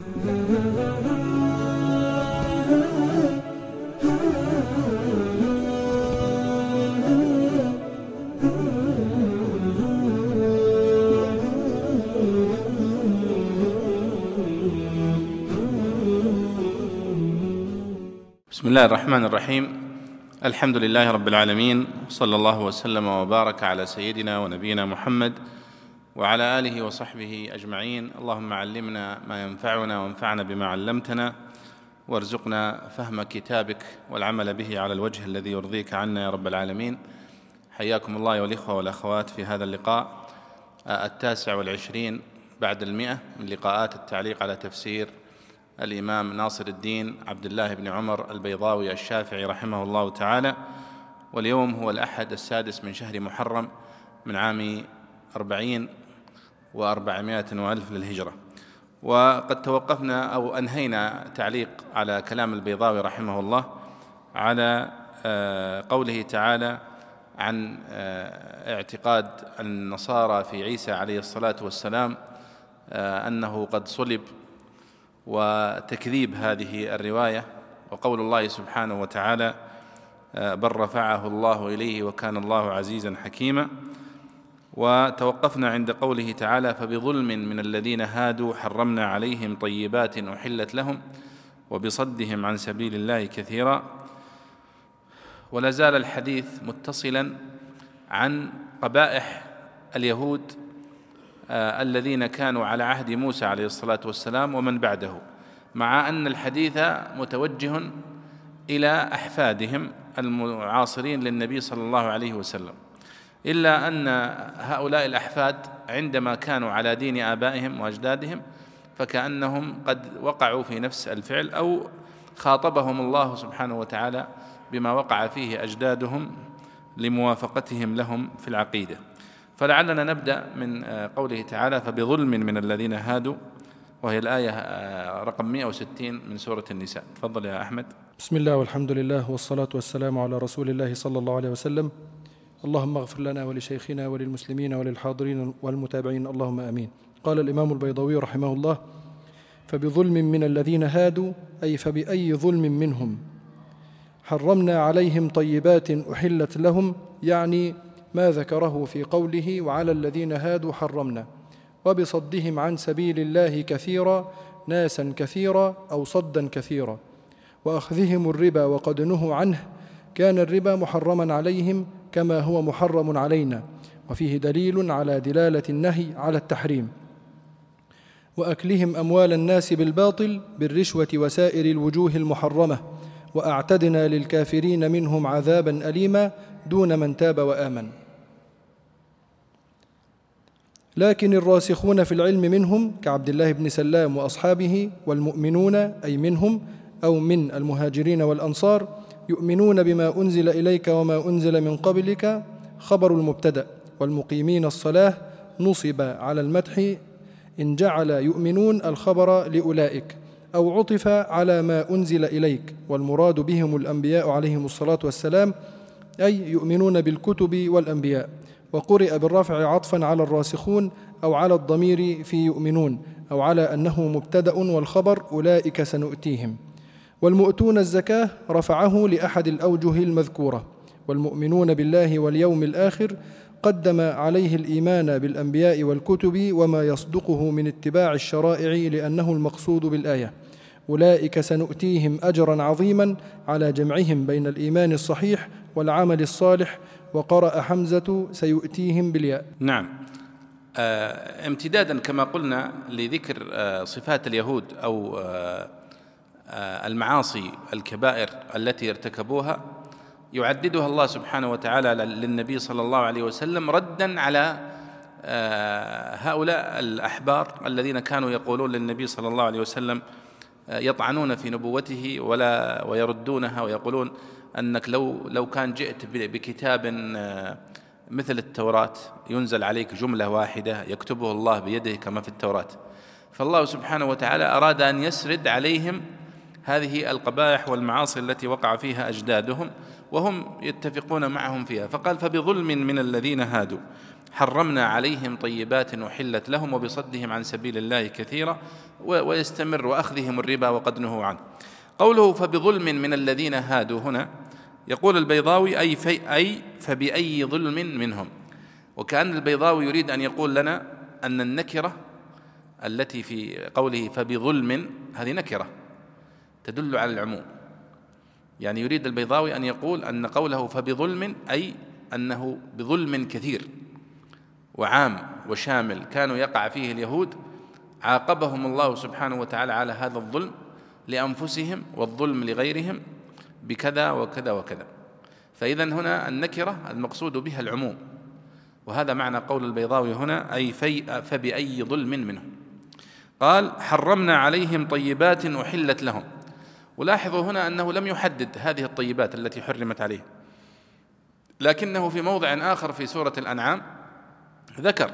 بسم الله الرحمن الرحيم الحمد لله رب العالمين صلى الله وسلم وبارك على سيدنا ونبينا محمد وعلى آله وصحبه أجمعين. اللهم علمنا ما ينفعنا وانفعنا بما علمتنا. وارزقنا فهم كتابك والعمل به على الوجه الذي يرضيك عنا يا رب العالمين. حياكم الله والاخوه والأخوات في هذا اللقاء التاسع والعشرين بعد المئة من لقاءات التعليق على تفسير الإمام ناصر الدين عبد الله بن عمر البيضاوي الشافعي رحمه الله تعالى. واليوم هو الأحد السادس من شهر محرم من عام أربعين وأربعمائة وألف للهجرة. وقد توقفنا أو أنهينا تعليق على كلام البيضاوي رحمه الله على آه، قوله تعالى عن آه، اعتقاد النصارى في عيسى عليه الصلاة والسلام آه، أنه قد صلب وتكذيب هذه الرواية. وقول الله سبحانه وتعالى بل رفعه الله إليه وكان الله عزيزا حكيما. وتوقفنا عند قوله تعالى فبظلم من الذين هادوا حرمنا عليهم طيبات أحلت لهم وبصدهم عن سبيل الله كثيرا. ولا زال الحديث متصلا عن قبائح اليهود آه، الذين كانوا على عهد موسى عليه الصلاة والسلام ومن بعده مع أن الحديث متوجه إلى أحفادهم المعاصرين للنبي صلى الله عليه وسلم. إلا أن هؤلاء الأحفاد عندما كانوا على دين آبائهم وأجدادهم فكأنهم قد وقعوا في نفس الفعل أو خاطبهم الله سبحانه وتعالى بما وقع فيه أجدادهم لموافقتهم لهم في العقيدة. فلعلنا نبدأ من آه، قوله تعالى فبظلم من الذين هادوا. وهي الآية آه، رقم 160 من سورة النساء. تفضل يا أحمد. بسم الله والحمد لله والصلاة والسلام على رسول الله صلى الله عليه وسلم. اللهم اغفر لنا ولشيخنا وللمسلمين وللحاضرين والمتابعين. اللهم آمين. قال الإمام البيضاوي رحمه الله فبظلم من الذين هادوا أي فبأي ظلم منهم؟ حرمنا عليهم طيبات أحلت لهم يعني ما ذكره في قوله وعلى الذين هادوا حرمنا. وبصدهم عن سبيل الله كثيرا ناسا كثيرا أو صدا كثيرا. وأخذهم الربا وقد نهوا عنه كان الربا محرما عليهم كما هو محرم علينا وفيه دليل على دلالة النهي على التحريم. وأكلهم أموال الناس بالباطل بالرشوة وسائر الوجوه المحرمة وأعتدنا للكافرين منهم عذابا اليما دون من تاب وآمن. لكن الراسخون في العلم منهم كعبد الله بن سلام وأصحابه والمؤمنون أي منهم أو من المهاجرين والأنصار يؤمنون بما أنزل إليك وما أنزل من قبلك خبر المبتدأ والمقيمين الصلاة نصب على المدح إن جعل يؤمنون الخبر لأولئك أو عطف على ما أنزل إليك والمراد بهم الأنبياء عليهم الصلاة والسلام أي يؤمنون بالكتب والأنبياء وقرئ بالرفع عطفا على الراسخون أو على الضمير في يؤمنون أو على أنه مبتدأ والخبر أولئك سنؤتيهم. والمؤتون الزكاة رفعه لأحد الأوجه المذكورة. والمؤمنون بالله واليوم الآخر قدم عليه الإيمان بالأنبياء والكتب وما يصدقه من اتباع الشرائع لأنه المقصود بالآية. أولئك سنؤتيهم اجرا عظيما على جمعهم بين الإيمان الصحيح والعمل الصالح. وقرأ حمزة سيؤتيهم بالياء. نعم. آه امتدادا كما قلنا لذكر آه صفات اليهود أو آه المعاصي الكبائر التي ارتكبوها يعددها الله سبحانه وتعالى للنبي صلى الله عليه وسلم ردا على آه، هؤلاء الأحبار الذين كانوا يقولون للنبي صلى الله عليه وسلم آه، يطعنون في نبوته ولا ويردونها ويقولون أنك لو لو كان جئت بكتاب آه، مثل التوراة ينزل عليك جملة واحدة يكتبه الله بيده كما في التوراة. فالله سبحانه وتعالى أراد أن يسرد عليهم هذه القبائح والمعاصي التي وقع فيها أجدادهم وهم يتفقون معهم فيها. فقال فبظلم من الذين هادوا. حرمنا عليهم طيبات أحلت لهم وبصدهم عن سبيل الله كثيرا ويستمر وأخذهم الربا وقد نهوا عنه. قوله فبظلم من الذين هادوا هنا يقول البيضاوي أي, في أي فبأي ظلم منهم. وكأن البيضاوي يريد أن يقول لنا أن النكرة التي في قوله فبظلم هذه نكرة. تدل على العموم. يعني يريد البيضاوي أن يقول أن قوله فبظلم أي أنه بظلم كثير وعام وشامل كانوا يقع فيه اليهود عاقبهم الله سبحانه وتعالى على هذا الظلم لأنفسهم والظلم لغيرهم بكذا وكذا وكذا. فإذا هنا النكرة المقصود بها العموم. وهذا معنى قول البيضاوي هنا أي في فبأي ظلم منه. قال حرمنا عليهم طيبات أحلت لهم. ولاحظوا هنا أنه لم يحدد هذه الطيبات التي حرمت عليه. لكنه في موضع آخر في سورة الأنعام ذكر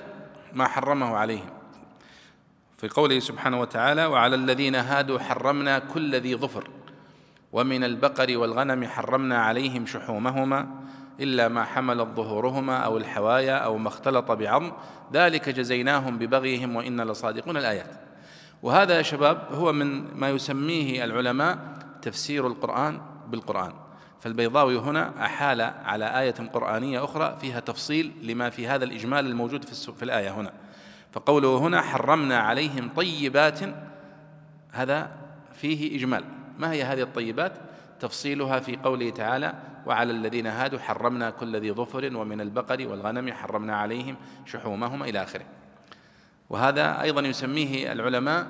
ما حرمه عليهم. في قوله سبحانه وتعالى وعلى الذين هادوا حرمنا كل ذي ظفر ومن البقر والغنم حرمنا عليهم شحومهما إلا ما حملت ظهورهما أو الحوايا أو ما اختلط بعظم ذلك جزيناهم ببغيهم وإنا لصادقون الآيات. وهذا يا شباب هو من ما يسميه العلماء تفسير القرآن بالقرآن. فالبيضاوي هنا أحال على آية قرآنية أخرى فيها تفصيل لما في هذا الإجمال الموجود في, في الآية هنا. فقوله هنا حرمنا عليهم طيبات هذا فيه إجمال. ما هي هذه الطيبات؟ تفصيلها في قوله تعالى وعلى الذين هادوا حرمنا كل ذي ظفر ومن البقر والغنم حرمنا عليهم شحومهما إلى آخره. وهذا أيضا يسميه العلماء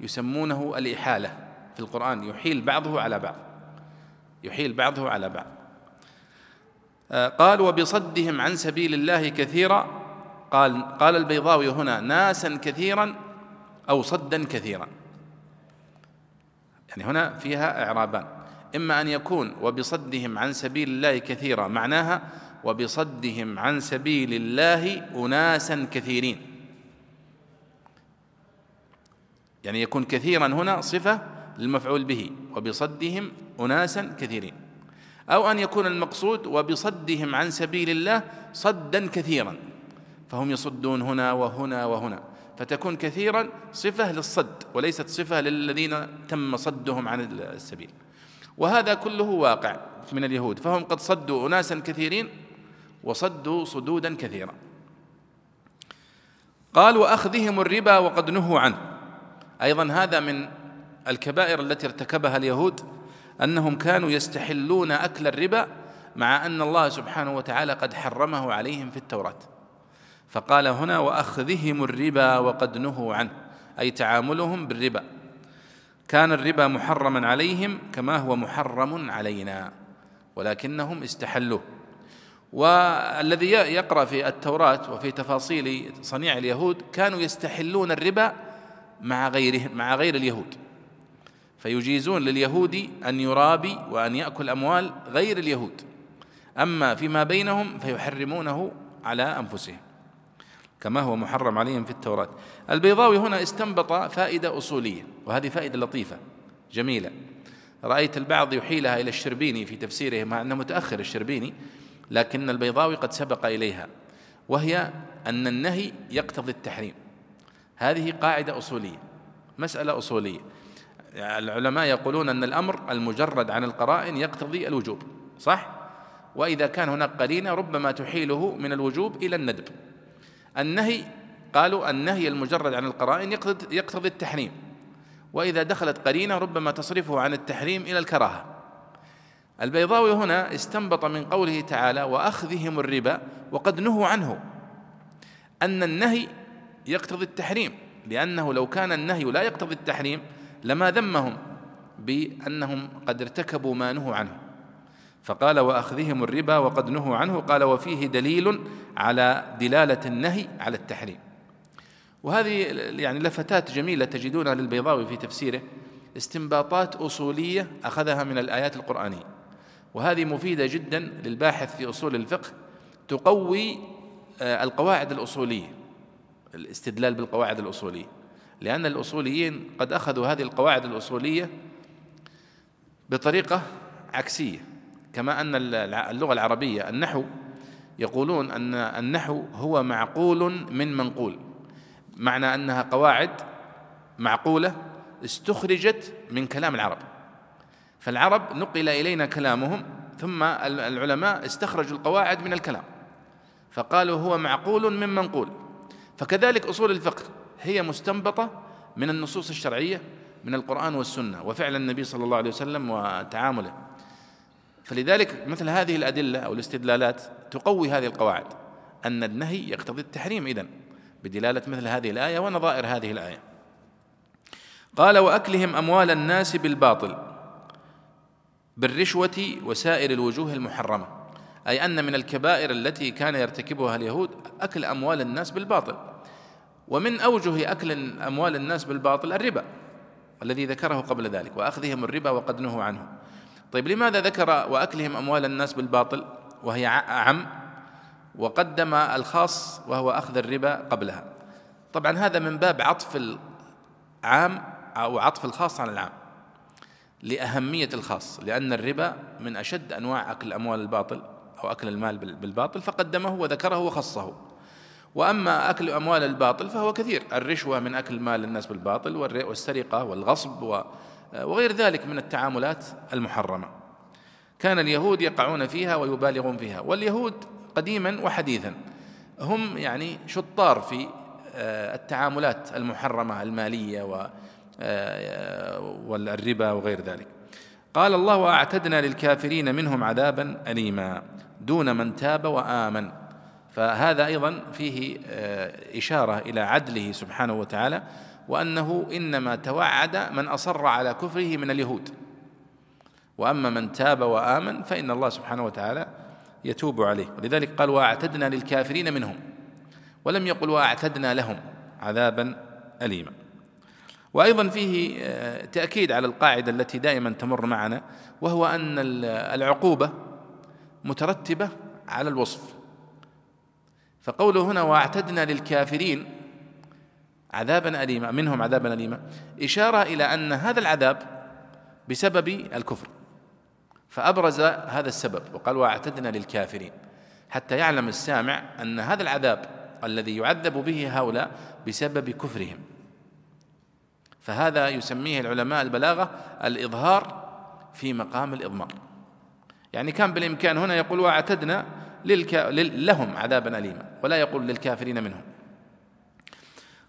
يسمونه الإحالة في القرآن يحيل بعضه على بعض يحيل بعضه على بعض. آه، قال وبصدهم عن سبيل الله كثيرا. قال قال البيضاوي هنا ناسا كثيرا أو صدا كثيرا. يعني هنا فيها إعرابان. إما أن يكون وبصدهم عن سبيل الله كثيرا. معناها وبصدهم عن سبيل الله أناسا كثيرين. يعني يكون كثيرا هنا صفة للمفعول به وبصدهم أناسا كثيرين. أو أن يكون المقصود وبصدهم عن سبيل الله صدا كثيرا فهم يصدون هنا وهنا وهنا. فتكون كثيرا صفة للصد وليست صفة للذين تم صدهم عن السبيل. وهذا كله واقع من اليهود فهم قد صدوا أناسا كثيرين وصدوا صدودا كثيرا. قال وأخذهم الربا وقد نهوا عنه. أيضا هذا من الكبائر التي ارتكبها اليهود أنهم كانوا يستحلون أكل الربا مع أن الله سبحانه وتعالى قد حرمه عليهم في التوراة. فقال هنا وأخذهم الربا وقد نهوا عنه أي تعاملهم بالربا. كان الربا محرما عليهم كما هو محرم علينا ولكنهم استحلوه. والذي يقرأ في التوراة وفي تفاصيل صنيع اليهود كانوا يستحلون الربا مع غيره مع غير اليهود. فيجيزون لليهود أن يرابي وأن يأكل أموال غير اليهود. أما فيما بينهم فيحرمونه على أنفسهم. كما هو محرم عليهم في التوراة. البيضاوي هنا استنبط فائدة أصولية وهذه فائدة لطيفة جميلة. رأيت البعض يحيلها إلى الشربيني في تفسيره مع أنه متأخر الشربيني لكن البيضاوي قد سبق إليها وهي أن النهي يقتضي التحريم. هذه قاعدة أصولية مسألة أصولية. العلماء يقولون أن الأمر المجرد عن القرائن يقتضي الوجوب صح؟ وإذا كان هناك قرينة ربما تحيله من الوجوب إلى الندب. النهي قالوا النهي المجرد عن القرائن يقتضي التحريم. وإذا دخلت قرينة ربما تصرفه عن التحريم إلى الكراهة. البيضاوي هنا استنبط من قوله تعالى وأخذهم الربا وقد نهوا عنه. أن النهي يقتضي التحريم لأنه لو كان النهي لا يقتضي التحريم لما ذمهم بأنهم قد ارتكبوا ما نهوا عنه. فقال وأخذهم الربا وقد نهوا عنه. قال وفيه دليل على دلالة النهي على التحريم. وهذه يعني لفتات جميلة تجدونها للبيضاوي في تفسيره. استنباطات أصولية أخذها من الآيات القرآنية. وهذه مفيدة جدا للباحث في أصول الفقه تقوي آه، القواعد الأصولية. الاستدلال بالقواعد الأصولية. لأن الأصوليين قد أخذوا هذه القواعد الأصولية بطريقة عكسية. كما أن اللغة العربية النحو يقولون أن النحو هو معقول من منقول. معنى أنها قواعد معقولة استخرجت من كلام العرب. فالعرب نقل إلينا كلامهم ثم العلماء استخرجوا القواعد من الكلام. فقالوا هو معقول من منقول. فكذلك أصول الفقه هي مستنبطة من النصوص الشرعية من القرآن والسنة وفعل النبي صلى الله عليه وسلم وتعامله. فلذلك مثل هذه الأدلة أو الاستدلالات تقوي هذه القواعد أن النهي يقتضي التحريم إذن بدلالة مثل هذه الآية ونظائر هذه الآية. قال وأكلهم أموال الناس بالباطل بالرشوة وسائر الوجوه المحرمة. أي أن من الكبائر التي كان يرتكبها اليهود أكل أموال الناس بالباطل. ومن أوجه أكل أموال الناس بالباطل الربا الذي ذكره قبل ذلك وأخذهم الربا وقد نهوا عنه. طيب لماذا ذكر وأكلهم أموال الناس بالباطل؟ وهي أعم وقدم الخاص وهو أخذ الربا قبلها. طبعا هذا من باب عطف العام أو عطف الخاص على العام. لأهمية الخاص لأن الربا من أشد أنواع أكل الأموال الباطل. أو أكل المال بالباطل فقدمه وذكره وخصه. وأما أكل أموال الباطل فهو كثير. الرشوة من أكل مال الناس بالباطل والسرقة والغصب وغير ذلك من التعاملات المحرمة. كان اليهود يقعون فيها ويبالغون فيها. واليهود قديما وحديثا هم يعني شطار في آه، التعاملات المحرمة المالية آه، والربا وغير ذلك. قال الله واعتدنا للكافرين منهم عذابا اليما. دون من تاب وآمن. فهذا أيضا فيه آه، إشارة إلى عدله سبحانه وتعالى وأنه إنما توعد من أصر على كفره من اليهود. وأما من تاب وآمن فإن الله سبحانه وتعالى يتوب عليه. ولذلك قال وأعتدنا للكافرين منهم. ولم يقل وأعتدنا لهم عذابا اليما. وأيضا فيه آه، تأكيد على القاعدة التي دائما تمر معنا وهو أن العقوبة مترتبة على الوصف. فقوله هنا واعتدنا للكافرين عذابا اليما منهم عذابا اليما إشارة إلى أن هذا العذاب بسبب الكفر. فأبرز هذا السبب وقال واعتدنا للكافرين حتى يعلم السامع أن هذا العذاب الذي يعذب به هؤلاء بسبب كفرهم. فهذا يسميه العلماء البلاغة الإظهار في مقام الإضمار. يعني كان بالإمكان هنا يقول واعتدنا للك... لهم عذابا اليما ولا يقول للكافرين منهم.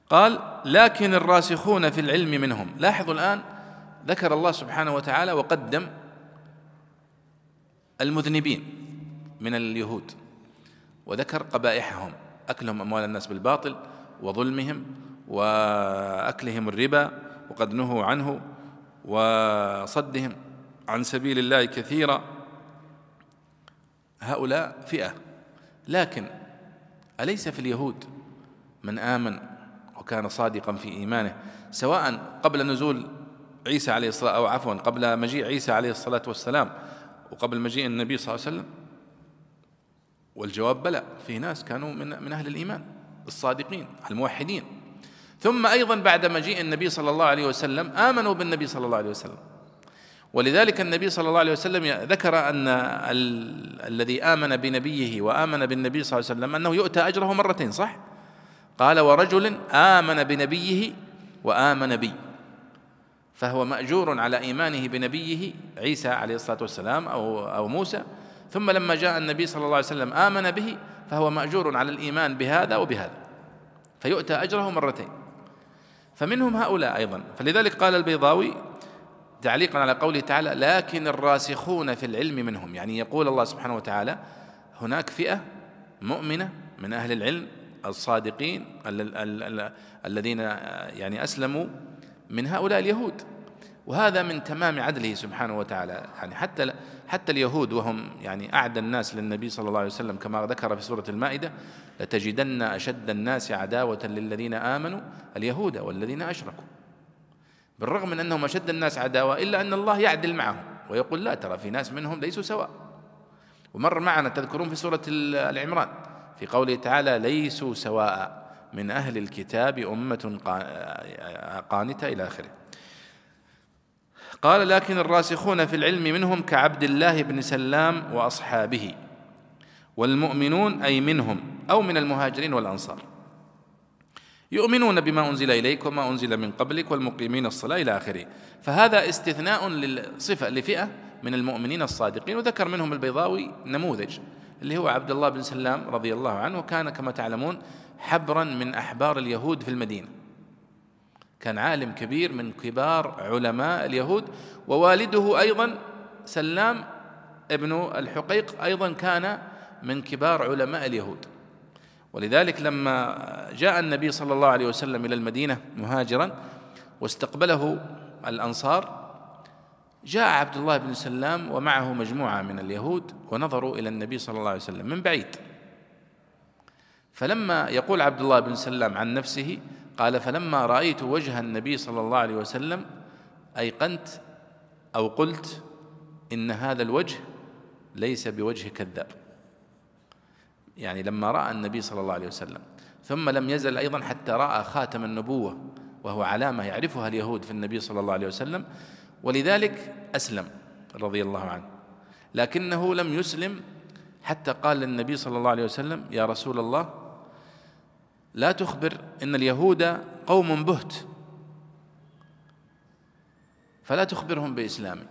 قال لكن الراسخون في العلم منهم. لاحظوا الآن ذكر الله سبحانه وتعالى وقدم المذنبين من اليهود وذكر قبائحهم أكلهم أموال الناس بالباطل وظلمهم وأكلهم الربا وقد نهوا عنه وصدهم عن سبيل الله كثيرا. هؤلاء فئة. لكن أليس في اليهود من آمن وكان صادقا في إيمانه سواء قبل نزول عيسى عليه الصلاه أو عفوا قبل مجيء عيسى عليه الصلاة والسلام وقبل مجيء النبي صلى الله عليه وسلم؟ والجواب بلى في ناس كانوا من من أهل الإيمان الصادقين الموحدين. ثم أيضا بعد مجيء النبي صلى الله عليه وسلم آمنوا بالنبي صلى الله عليه وسلم. ولذلك النبي صلى الله عليه وسلم ذكر أن الذي آمن بنبيه وآمن بالنبي صلى الله عليه وسلم أنه يؤتى أجره مرتين صح؟ قال ورجل آمن بنبيه وآمن بي فهو مأجور على إيمانه بنبيه عيسى عليه الصلاة والسلام أو أو موسى ثم لما جاء النبي صلى الله عليه وسلم آمن به فهو مأجور على الإيمان بهذا وبهذا فيؤتى أجره مرتين فمنهم هؤلاء أيضا فلذلك قال البيضاوي تعليقا على قوله تعالى لكن الراسخون في العلم منهم. يعني يقول الله سبحانه وتعالى هناك فئة مؤمنة من أهل العلم الصادقين الذين يعني أسلموا من هؤلاء اليهود. وهذا من تمام عدله سبحانه وتعالى. يعني حتى حتى اليهود وهم يعني أعدى الناس للنبي صلى الله عليه وسلم كما ذكر في سورة المائدة لتجدن أشد الناس عداوة للذين آمنوا اليهود والذين أشركوا. بالرغم من أنهم أشد الناس عداوة إلا أن الله يعدل معهم ويقول لا ترى في ناس منهم ليسوا سواء. ومر معنا تذكرون في سورة العمران في قوله تعالى ليسوا سواء. من أهل الكتاب أمة قانتة إلى آخره. قال لكن الراسخون في العلم منهم كعبد الله بن سلام وأصحابه والمؤمنون أي منهم أو من المهاجرين والأنصار. يؤمنون بما أنزل إليك وما أنزل من قبلك والمقيمين الصلاة إلى آخره. فهذا استثناء للصفة لفئة من المؤمنين الصادقين. وذكر منهم البيضاوي نموذج اللي هو عبد الله بن سلام رضي الله عنه كان كما تعلمون حبرا من أحبار اليهود في المدينة. كان عالم كبير من كبار علماء اليهود. ووالده أيضا سلام ابن الحقيق أيضا كان من كبار علماء اليهود. ولذلك لما جاء النبي صلى الله عليه وسلم إلى المدينة مهاجرا واستقبله الأنصار جاء عبد الله بن سلام ومعه مجموعة من اليهود ونظروا إلى النبي صلى الله عليه وسلم من بعيد. فلما يقول عبد الله بن سلام عن نفسه قال فلما رأيت وجه النبي صلى الله عليه وسلم أيقنت أو قلت إن هذا الوجه ليس بوجه كذاب. يعني لما رأى النبي صلى الله عليه وسلم. ثم لم يزل أيضا حتى رأى خاتم النبوة وهو علامة يعرفها اليهود في النبي صلى الله عليه وسلم ولذلك أسلم رضي الله عنه. لكنه لم يسلم حتى قال للنبي صلى الله عليه وسلم يا رسول الله لا تخبر إن اليهود قوم بهت فلا تخبرهم بإسلامي.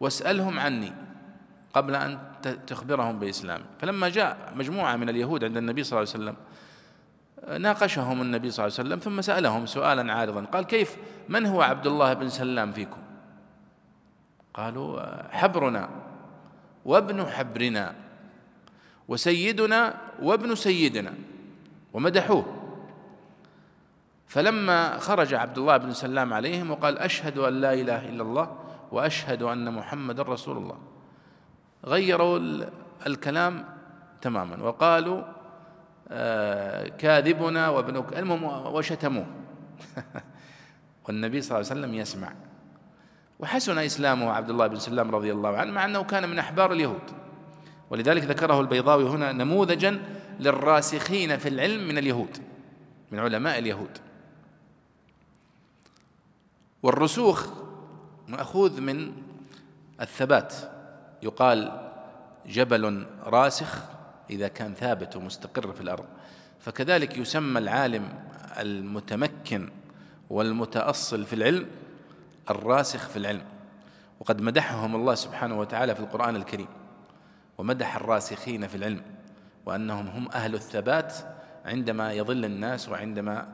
واسألهم عني. قبل أن تخبرهم باسلامي فلما جاء مجموعة من اليهود عند النبي صلى الله عليه وسلم ناقشهم النبي صلى الله عليه وسلم ثم سألهم سؤالا عارضا. قال كيف؟ من هو عبد الله بن سلام فيكم؟ قالوا حبرنا وابن حبرنا وسيدنا وابن سيدنا. ومدحوه. فلما خرج عبد الله بن سلام عليهم وقال أشهد أن لا إله إلا الله وأشهد أن محمد رسول الله. غيروا الكلام تماما وقالوا آه كاذبنا وابن المهم وشتموه. والنبي صلى الله عليه وسلم يسمع. وحسن إسلامه عبد الله بن سلام رضي الله عنه مع أنه كان من أحبار اليهود. ولذلك ذكره البيضاوي هنا نموذجا للراسخين في العلم من اليهود من علماء اليهود. والرسوخ مأخوذ من الثبات. يقال جبل راسخ إذا كان ثابت ومستقر في الأرض. فكذلك يسمى العالم المتمكن والمتأصل في العلم الراسخ في العلم. وقد مدحهم الله سبحانه وتعالى في القرآن الكريم. ومدح الراسخين في العلم وأنهم هم أهل الثبات عندما يضل الناس وعندما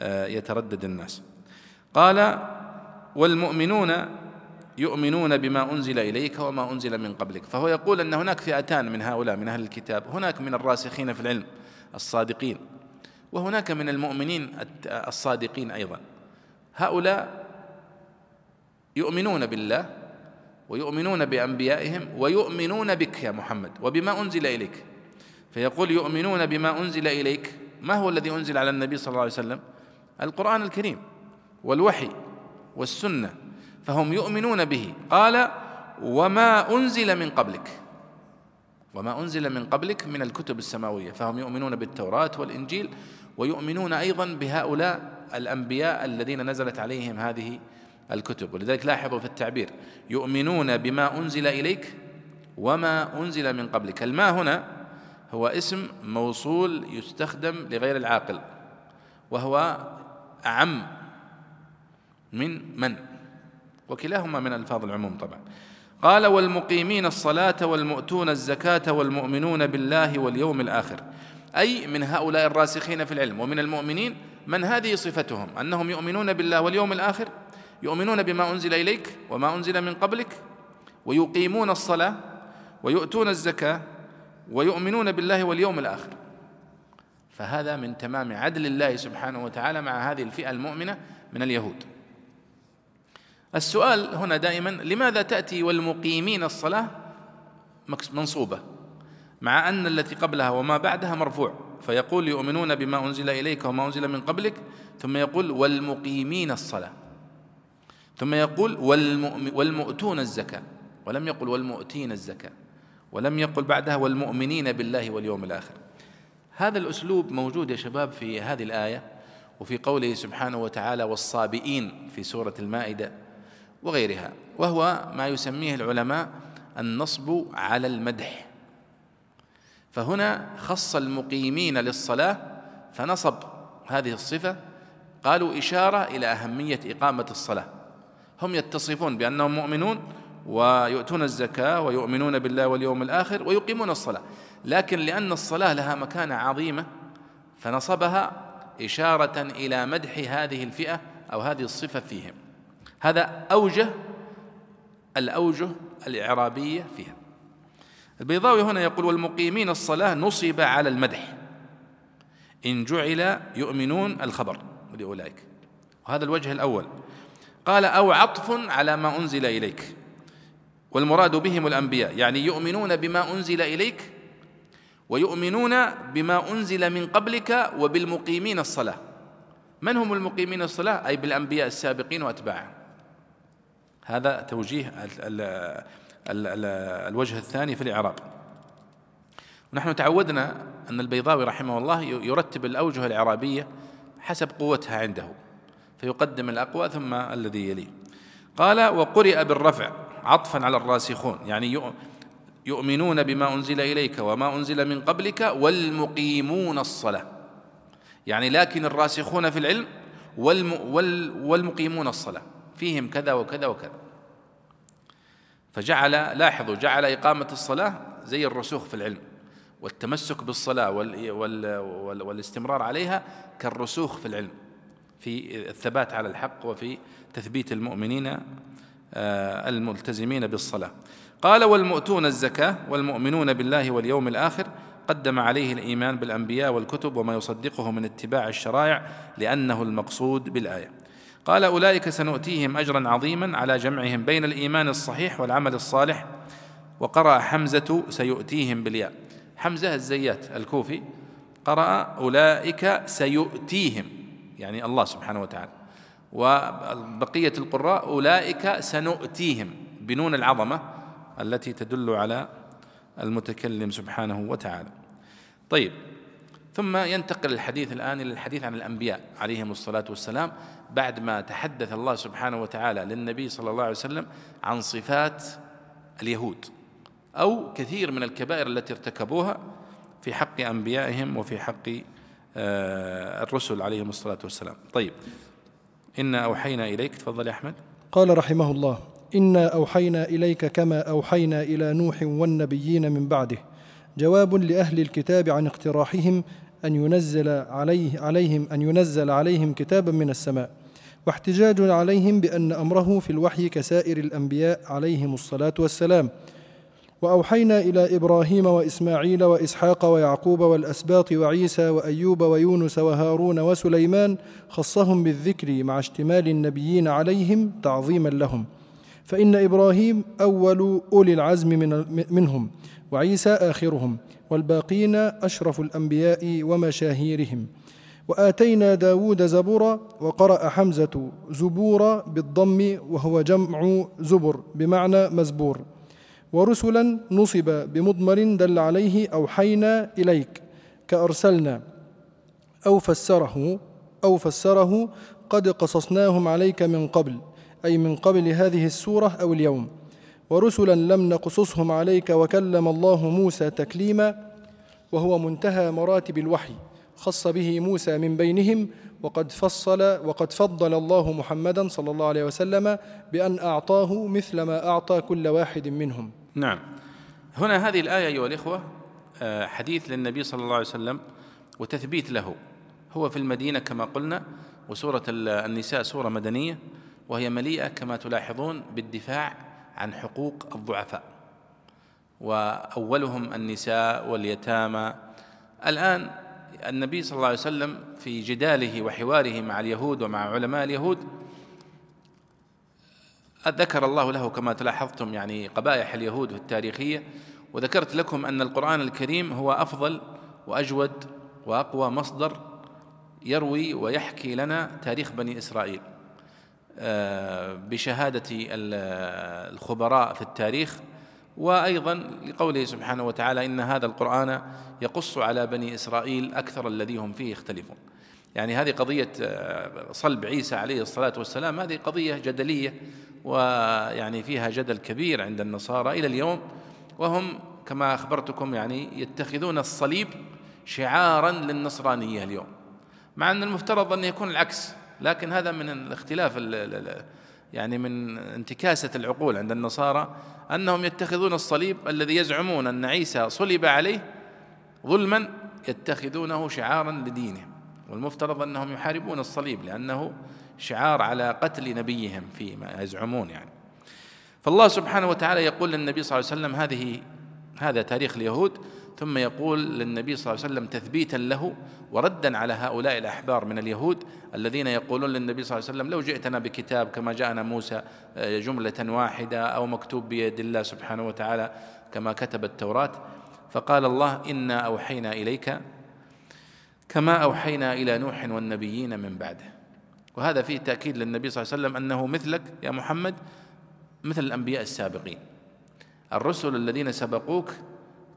آه، يتردد الناس. قال والمؤمنون يؤمنون بما أنزل إليك وما أنزل من قبلك. فهو يقول أن هناك فئتان من هؤلاء من أهل الكتاب. هناك من الراسخين في العلم الصادقين. وهناك من المؤمنين الصادقين أيضا. هؤلاء يؤمنون بالله ويؤمنون بأنبيائهم ويؤمنون بك يا محمد وبما أنزل إليك. فيقول يؤمنون بما أنزل إليك. ما هو الذي أنزل على النبي صلى الله عليه وسلم؟ القرآن الكريم والوحي والسنة. فهم يؤمنون به. قال وما أنزل من قبلك. وما أنزل من قبلك من الكتب السماوية. فهم يؤمنون بالتوراة والإنجيل ويؤمنون أيضا بهؤلاء الأنبياء الذين نزلت عليهم هذه الكتب. ولذلك لاحظوا في التعبير يؤمنون بما أنزل إليك وما أنزل من قبلك. الماء هنا هو اسم موصول يستخدم لغير العاقل وهو أعم من من؟ وكلاهما من ألفاظ العموم طبعا. قال والمقيمين الصلاة والمؤتون الزكاة والمؤمنون بالله واليوم الآخر. أي من هؤلاء الراسخين في العلم ومن المؤمنين من هذه صفتهم؟ أنهم يؤمنون بالله واليوم الآخر يؤمنون بما أنزل إليك وما أنزل من قبلك ويقيمون الصلاة ويؤتون الزكاة ويؤمنون بالله واليوم الآخر. فهذا من تمام عدل الله سبحانه وتعالى مع هذه الفئة المؤمنة من اليهود. السؤال هنا دائما لماذا تأتي والمقيمين الصلاة منصوبة؟ مع أن التي قبلها وما بعدها مرفوع فيقول يؤمنون بما أنزل إليك وما أنزل من قبلك ثم يقول والمقيمين الصلاة. ثم يقول والمؤتون الزكاة. ولم يقل والمؤتين الزكاة. ولم يقل بعدها والمؤمنين بالله واليوم الآخر. هذا الأسلوب موجود يا شباب في هذه الآية وفي قوله سبحانه وتعالى والصابئين في سورة المائدة. وغيرها وهو ما يسميه العلماء النصب على المدح. فهنا خص المقيمين للصلاة فنصب هذه الصفة قالوا إشارة إلى أهمية إقامة الصلاة. هم يتصفون بأنهم مؤمنون ويؤتون الزكاة ويؤمنون بالله واليوم الآخر ويقيمون الصلاة. لكن لأن الصلاة لها مكانة عظيمة فنصبها إشارة إلى مدح هذه الفئة أو هذه الصفة فيهم. هذا أوجه الأوجه الإعرابية فيها. البيضاوي هنا يقول والمقيمين الصلاة نصب على المدح إن جعل يؤمنون الخبر لأولئك وهذا الوجه الأول. قال أو عطف على ما أنزل إليك والمراد بهم الأنبياء يعني يؤمنون بما أنزل إليك ويؤمنون بما أنزل من قبلك وبالمقيمين الصلاة. من هم المقيمين الصلاة؟ أي بالأنبياء السابقين وأتباعهم. هذا توجيه ال ال ال ال الوجه الثاني في الإعراب. ونحن تعودنا أن البيضاوي رحمه الله يرتب الأوجه الإعرابية حسب قوتها عنده فيقدم الأقوى ثم الذي يليه. قال وقرئ بالرفع عطفا على الراسخون. يعني يؤمنون بما أنزل إليك وما أنزل من قبلك والمقيمون الصلاة. يعني لكن الراسخون في العلم والم والمقيمون الصلاة. فيهم كذا وكذا وكذا. فجعل لاحظوا جعل إقامة الصلاة زي الرسوخ في العلم والتمسك بالصلاة وال وال وال والاستمرار عليها كالرسوخ في العلم في الثبات على الحق وفي تثبيت المؤمنين آه، الملتزمين بالصلاة. قال والمؤتون الزكاة والمؤمنون بالله واليوم الآخر قدم عليه الإيمان بالأنبياء والكتب وما يصدقه من اتباع الشرائع لأنه المقصود بالآية. قال أولئك سنؤتيهم أجرا عظيما على جمعهم بين الإيمان الصحيح والعمل الصالح. وقرأ حمزة سيؤتيهم بالياء. حمزة الزيات الكوفي قرأ أولئك سيؤتيهم يعني الله سبحانه وتعالى. وبقية القراء أولئك سنؤتيهم بنون العظمة التي تدل على المتكلم سبحانه وتعالى. طيب ثم ينتقل الحديث الآن إلى الحديث عن الأنبياء عليهم الصلاة والسلام بعد ما تحدث الله سبحانه وتعالى للنبي صلى الله عليه وسلم عن صفات اليهود أو كثير من الكبائر التي ارتكبوها في حق أنبيائهم وفي حق آه، الرسل عليهم الصلاة والسلام. طيب إنا أوحينا إليك تفضل يا أحمد. قال رحمه الله إنا أوحينا إليك كما أوحينا إلى نوح والنبيين من بعده. جواب لأهل الكتاب عن اقتراحهم أن ينزل عليه عليهم أن ينزل عليهم كتابا من السماء. واحتجاج عليهم بأن أمره في الوحي كسائر الأنبياء عليهم الصلاة والسلام. وأوحينا إلى إبراهيم وإسماعيل وإسحاق ويعقوب والأسباط وعيسى وأيوب ويونس وهارون وسليمان خصهم بالذكر مع اشتمال النبيين عليهم تعظيما لهم. فإن إبراهيم أول أولي العزم من منهم. وعيسى آخرهم والباقين أشرف الأنبياء ومشاهيرهم. وآتينا داود زبورا وقرأ حمزة زبورا بالضم وهو جمع زبر بمعنى مزبور. ورسلا نصب بمضمر دل عليه أوحينا إليك كأرسلنا. أو فسره أو فسره قد قصصناهم عليك من قبل أي من قبل هذه السورة أو اليوم. ورسلا لم نقصصهم عليك وكلم الله موسى تكليما وهو منتهى مراتب الوحي خص به موسى من بينهم وقد فصل وقد فضل الله محمدا صلى الله عليه وسلم بأن أعطاه مثل ما أعطى كل واحد منهم. نعم. هنا هذه الآية أيها الإخوة آه، حديث للنبي صلى الله عليه وسلم وتثبيت له. هو في المدينة كما قلنا وسورة النساء سورة مدنية وهي مليئة كما تلاحظون بالدفاع عن حقوق الضعفاء وأولهم النساء واليتامى. الآن النبي صلى الله عليه وسلم في جداله وحواره مع اليهود ومع علماء اليهود ذكر الله له كما تلاحظتم يعني قبائح اليهود التاريخية وذكرت لكم أن القرآن الكريم هو أفضل وأجود وأقوى مصدر يروي ويحكي لنا تاريخ بني إسرائيل. آه، بشهادة الخبراء في التاريخ وأيضا لقوله سبحانه وتعالى إن هذا القرآن يقص على بني إسرائيل أكثر الذي هم فيه يختلفون. يعني هذه قضية آه، صلب عيسى عليه الصلاة والسلام هذه قضية جدلية ويعني فيها جدل كبير عند النصارى إلى اليوم وهم كما أخبرتكم يعني يتخذون الصليب شعارا للنصرانية اليوم مع أن المفترض أن يكون العكس. لكن هذا من الاختلاف يعني من انتكاسة العقول عند النصارى أنهم يتخذون الصليب الذي يزعمون أن عيسى صلب عليه ظلما يتخذونه شعارا لدينهم والمفترض أنهم يحاربون الصليب لأنه شعار على قتل نبيهم فيما يزعمون يعني. فالله سبحانه وتعالى يقول للنبي صلى الله عليه وسلم هذه هذا تاريخ اليهود ثم يقول للنبي صلى الله عليه وسلم تثبيتا له وردا على هؤلاء الأحبار من اليهود الذين يقولون للنبي صلى الله عليه وسلم لو جئتنا بكتاب كما جاءنا موسى آه، جملة واحدة أو مكتوب بيد الله سبحانه وتعالى كما كتب التوراة فقال الله إنا أوحينا إليك كما أوحينا إلى نوح والنبيين من بعده. وهذا فيه تأكيد للنبي صلى الله عليه وسلم أنه مثلك يا محمد مثل الأنبياء السابقين. الرسل الذين سبقوك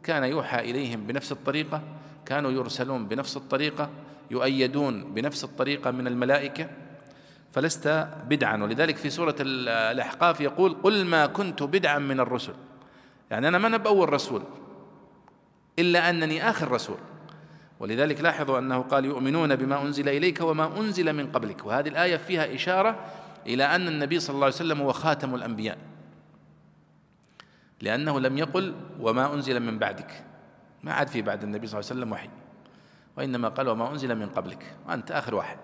كان يوحى إليهم بنفس الطريقة كانوا يرسلون بنفس الطريقة يؤيدون بنفس الطريقة من الملائكة فلست بدعا. ولذلك في سورة الأحقاف يقول قل ما كنت بدعا من الرسل. يعني أنا ما بأول رسول إلا أنني آخر رسول. ولذلك لاحظوا أنه قال يؤمنون بما أنزل إليك وما أنزل من قبلك. وهذه الآية فيها إشارة إلى أن النبي صلى الله عليه وسلم هو خاتم الأنبياء. لأنه لم يقل وما أنزل من بعدك. ما عاد في بعد النبي صلى الله عليه وسلم وحي. وإنما قال وما أنزل من قبلك. وأنت آخر واحد.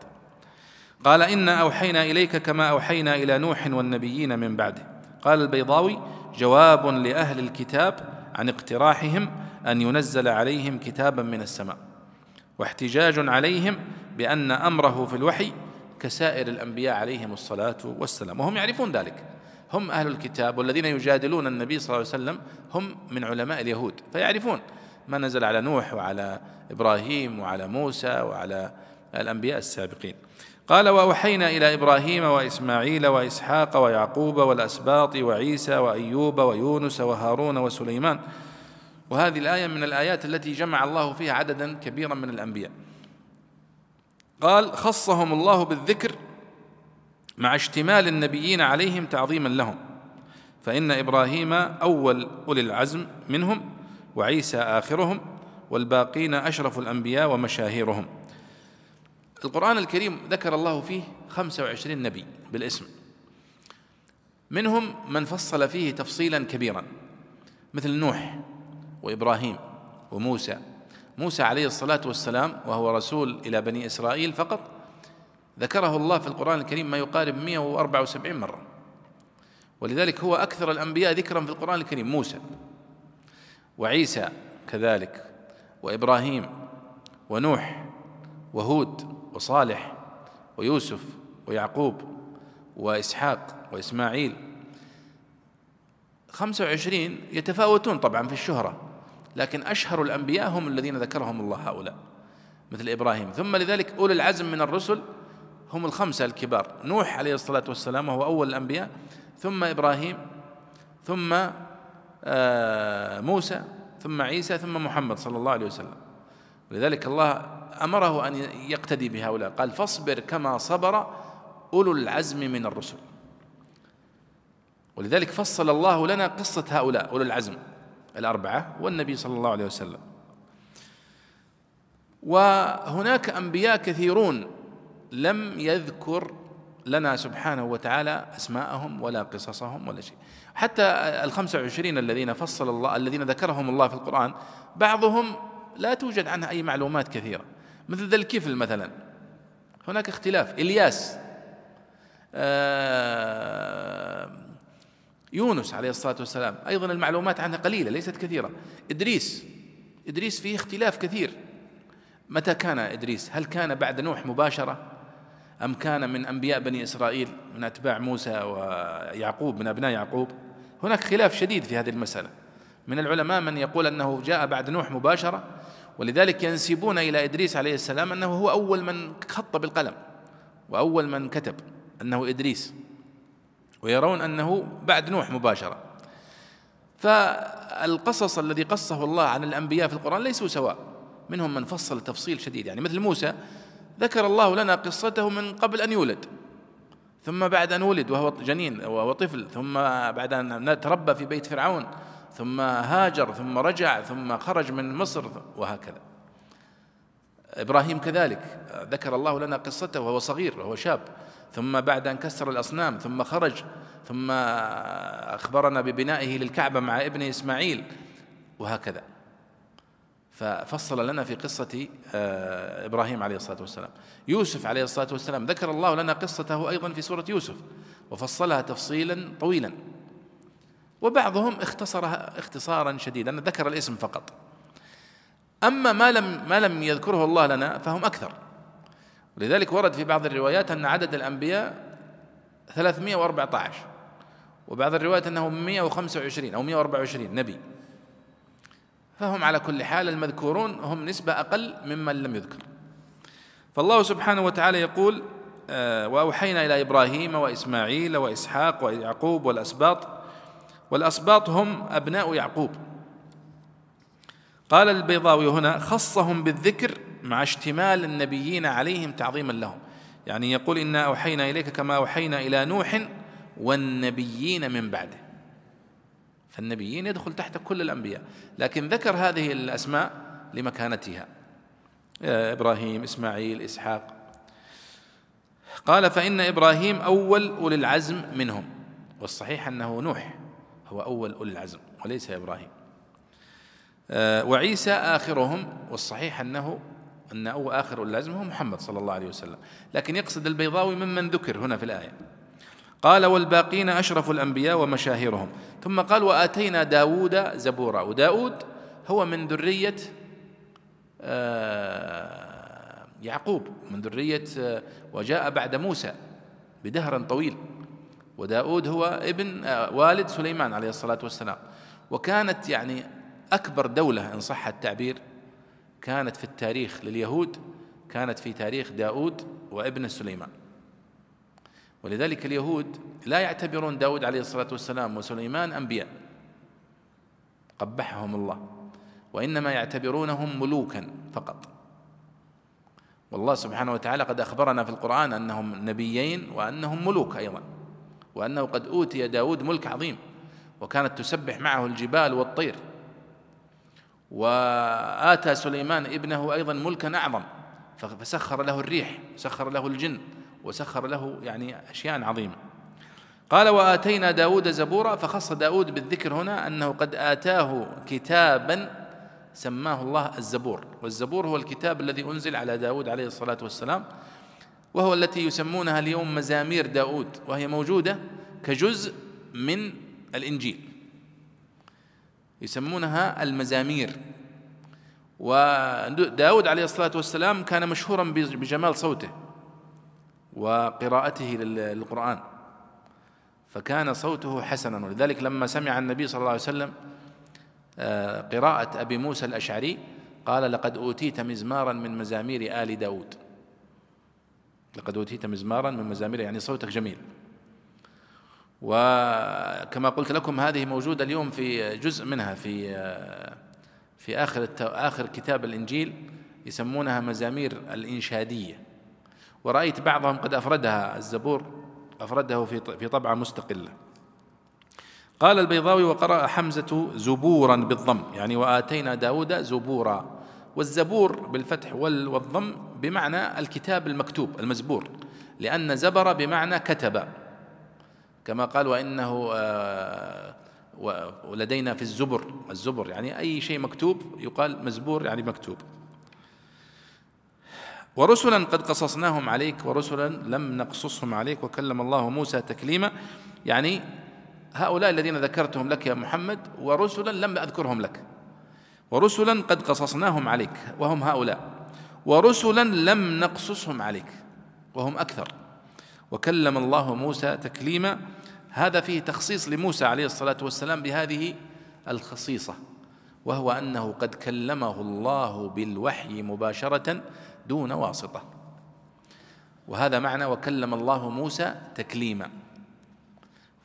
قال إنا أوحينا إليك كما أوحينا إلى نوح والنبيين من بعده. قال البيضاوي جواب لأهل الكتاب عن اقتراحهم أن ينزل عليهم كتابا من السماء. واحتجاج عليهم بأن أمره في الوحي كسائر الأنبياء عليهم الصلاة والسلام. وهم يعرفون ذلك. هم أهل الكتاب والذين يجادلون النبي صلى الله عليه وسلم هم من علماء اليهود فيعرفون ما نزل على نوح وعلى إبراهيم وعلى موسى وعلى الأنبياء السابقين. قال وأوحينا إلى إبراهيم وإسماعيل وإسحاق ويعقوب والأسباط وعيسى وأيوب ويونس وهارون وسليمان. وهذه الآية من الآيات التي جمع الله فيها عددا كبيرا من الأنبياء. قال خصهم الله بالذكر مع اشتمال النبيين عليهم تعظيما لهم. فإن إبراهيم أول أولي العزم منهم وعيسى آخرهم والباقين أشرف الأنبياء ومشاهيرهم. القرآن الكريم ذكر الله فيه خمسة وعشرين نبي بالاسم. منهم من فصل فيه تفصيلا كبيرا مثل نوح وإبراهيم وموسى. موسى عليه الصلاة والسلام وهو رسول إلى بني إسرائيل فقط ذكره الله في القرآن الكريم ما يقارب 174 مرة. ولذلك هو أكثر الأنبياء ذكرا في القرآن الكريم موسى وعيسى كذلك وإبراهيم ونوح وهود وصالح ويوسف ويعقوب وإسحاق وإسماعيل. خمسة وعشرين يتفاوتون طبعا في الشهرة لكن أشهر الأنبياء هم الذين ذكرهم الله هؤلاء مثل إبراهيم. ثم لذلك أولي العزم من الرسل هم الخمسة الكبار. نوح عليه الصلاة والسلام وهو أول الأنبياء ثم إبراهيم ثم آه، موسى ثم عيسى ثم محمد صلى الله عليه وسلم. لذلك الله أمره أن يقتدي بهؤلاء. قال فاصبر كما صبر أولو العزم من الرسل. ولذلك فصل الله لنا قصة هؤلاء أولو العزم الأربعة والنبي صلى الله عليه وسلم. وهناك أنبياء كثيرون لم يذكر لنا سبحانه وتعالى أسماءهم ولا قصصهم ولا شيء. حتى الخمسة وعشرين الذين فصل الله الذين ذكرهم الله في القرآن بعضهم لا توجد عنها أي معلومات كثيرة. مثل ذا الكفل مثلا. هناك اختلاف. إلياس آه، يونس عليه الصلاة والسلام أيضا المعلومات عنها قليلة ليست كثيرة. إدريس إدريس فيه اختلاف كثير. متى كان إدريس؟ هل كان بعد نوح مباشرة؟ أم كان من أنبياء بني إسرائيل من أتباع موسى ويعقوب من أبناء يعقوب؟ هناك خلاف شديد في هذه المسألة. من العلماء من يقول أنه جاء بعد نوح مباشرة ولذلك ينسبون إلى إدريس عليه السلام أنه هو أول من خط بالقلم وأول من كتب أنه إدريس ويرون أنه بعد نوح مباشرة. فالقصص الذي قصه الله عن الأنبياء في القرآن ليسوا سواء منهم من فصل تفصيل شديد. يعني مثل موسى ذكر الله لنا قصته من قبل أن يولد. ثم بعد أن ولد وهو جنين وهو طفل. ثم بعد أن تربى في بيت فرعون. ثم هاجر ثم رجع ثم خرج من مصر وهكذا. إبراهيم كذلك. ذكر الله لنا قصته وهو صغير وهو شاب. ثم بعد أن كسر الأصنام ثم خرج ثم أخبرنا ببنائه للكعبة مع ابنه إسماعيل وهكذا. ففصل لنا في قصة آه، إبراهيم عليه الصلاة والسلام. يوسف عليه الصلاة والسلام ذكر الله لنا قصته أيضا في سورة يوسف وفصلها تفصيلا طويلا. وبعضهم اختصرها اختصارا شديدا ذكر الاسم فقط. أما ما لم ما لم يذكره الله لنا فهم أكثر. لذلك ورد في بعض الروايات أن عدد الأنبياء 314 وبعض الروايات أنه 125 أو 124 نبي. فهم على كل حال المذكورون هم نسبة أقل ممن لم يذكر. فالله سبحانه وتعالى يقول آه، وأوحينا إلى إبراهيم وإسماعيل وإسحاق ويعقوب والأسباط والأسباط هم أبناء يعقوب. قال البيضاوي هنا خصهم بالذكر مع اشتمال النبيين عليهم تعظيما لهم. يعني يقول إنا أوحينا إليك كما أوحينا إلى نوح والنبيين من بعده. فالنبيين يدخل تحت كل الأنبياء. لكن ذكر هذه الأسماء لمكانتها. إبراهيم إسماعيل إسحاق. قال فإن إبراهيم أول أولي العزم منهم. والصحيح أنه نوح هو أول أولي العزم وليس إبراهيم. آه، وعيسى آخرهم. والصحيح أنه أن أو آخر أولي العزم هو محمد صلى الله عليه وسلم. لكن يقصد البيضاوي ممن ذكر هنا في الآية. قال والباقين أشرف الأنبياء ومشاهيرهم. ثم قال وآتينا داود زبورا. وداود هو من ذرية آه، يعقوب من ذرية آه، وجاء بعد موسى بدهر طويل. وداود هو ابن آه، والد سليمان عليه الصلاة والسلام. وكانت يعني أكبر دولة إن صح التعبير كانت في التاريخ لليهود كانت في تاريخ داود وابن سليمان. ولذلك اليهود لا يعتبرون داود عليه الصلاة والسلام وسليمان أنبياء. قبحهم الله. وإنما يعتبرونهم ملوكا فقط. والله سبحانه وتعالى قد أخبرنا في القرآن أنهم نبيين وأنهم ملوك أيضا وأنه قد أوتي داود ملك عظيم وكانت تسبح معه الجبال والطير. وآتى سليمان ابنه أيضا ملكا أعظم فسخر له الريح سخر له الجن. وسخر له يعني أشياء عظيمة. قال وآتينا داود زبورا. فخص داود بالذكر هنا أنه قد آتاه كتابا سماه الله الزبور. والزبور هو الكتاب الذي أنزل على داود عليه الصلاة والسلام وهو التي يسمونها اليوم مزامير داود وهي موجودة كجزء من الإنجيل. يسمونها المزامير. وداود عليه الصلاة والسلام كان مشهورا بجمال صوته. وقراءته للقرآن. فكان صوته حسنا. ولذلك لما سمع النبي صلى الله عليه وسلم آه، قراءة أبي موسى الأشعري قال لقد أوتيت مزمارا من مزامير آل داود. لقد أوتيت مزمارا من مزامير يعني صوتك جميل. وكما قلت لكم هذه موجودة اليوم في جزء منها في آه، في آخر آخر كتاب الإنجيل يسمونها مزامير الإنشادية. ورأيت بعضهم قد أفردها الزبور أفرده في طبعة مستقلة. قال البيضاوي وقرأ حمزة زبورا بالضم. يعني وآتينا داود زبورا. والزبور بالفتح والضم بمعنى الكتاب المكتوب المزبور. لأن زبر بمعنى كتب. كما قال وإنه آه، ولدينا في الزبر. الزبر يعني أي شيء مكتوب يقال مزبور يعني مكتوب. ورسلا قد قصصناهم عليك ورسلا لم نقصصهم عليك وكلم الله موسى تكليما. يعني هؤلاء الذين ذكرتهم لك يا محمد ورسلا لم أذكرهم لك. ورسلا قد قصصناهم عليك وهم هؤلاء. ورسلا لم نقصصهم عليك وهم أكثر. وكلم الله موسى تكليما. هذا فيه تخصيص لموسى عليه الصلاة والسلام بهذه الخصيصة. وهو أنه قد كلمه الله بالوحي مباشرة دون واسطة. وهذا معنى وكلم الله موسى تكليما.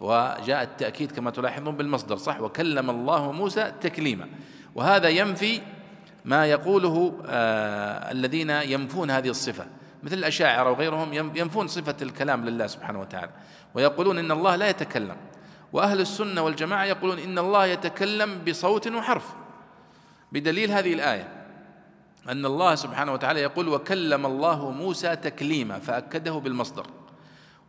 وجاء التأكيد كما تلاحظون بالمصدر صح؟ وكلم الله موسى تكليما. وهذا ينفي ما يقوله آه الذين ينفون هذه الصفة. مثل الأشاعرة وغيرهم ينفون صفة الكلام لله سبحانه وتعالى. ويقولون إن الله لا يتكلم. وأهل السنة والجماعة يقولون إن الله يتكلم بصوت وحرف. بدليل هذه الآية. أن الله سبحانه وتعالى يقول وكلم الله موسى تكليما فأكده بالمصدر.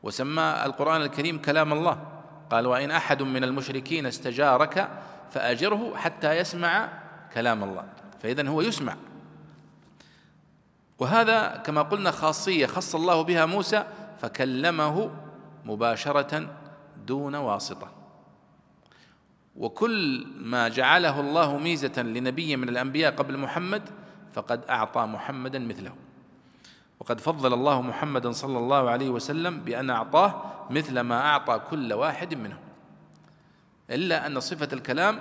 وسمى القرآن الكريم كلام الله. قال وإن أحد من المشركين استجارك فأجره حتى يسمع كلام الله. فاذا هو يسمع. وهذا كما قلنا خاصية خص الله بها موسى فكلمه مباشرة دون واسطة. وكل ما جعله الله ميزة لنبي من الأنبياء قبل محمد فقد أعطى محمدا مثله. وقد فضل الله محمدا صلى الله عليه وسلم بأن أعطاه مثل ما أعطى كل واحد منهم. إلا أن صفة الكلام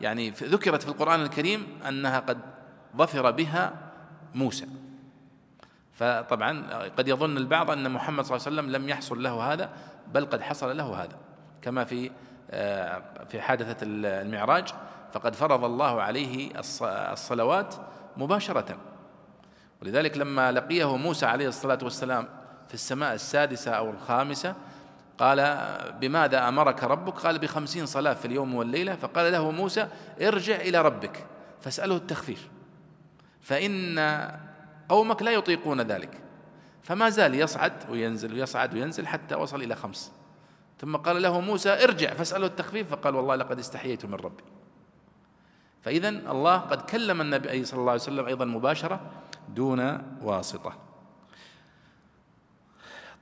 يعني ذكرت في القرآن الكريم أنها قد ظفر بها موسى. فطبعا قد يظن البعض أن محمد صلى الله عليه وسلم لم يحصل له هذا بل قد حصل له هذا. كما في آه، في حادثة المعراج فقد فرض الله عليه الصلوات مباشرة. ولذلك لما لقيه موسى عليه الصلاة والسلام في السماء السادسة أو الخامسة قال بماذا أمرك ربك؟ قال بخمسين صلاة في اليوم والليلة. فقال له موسى ارجع إلى ربك فاسأله التخفيف. فإن قومك لا يطيقون ذلك فما زال يصعد وينزل ويصعد وينزل حتى وصل إلى خمس. ثم قال له موسى ارجع فاسأله التخفيف فقال والله لقد استحييت من ربي. فإذا الله قد كلم النبي صلى الله عليه وسلم أيضا مباشرة دون واسطة.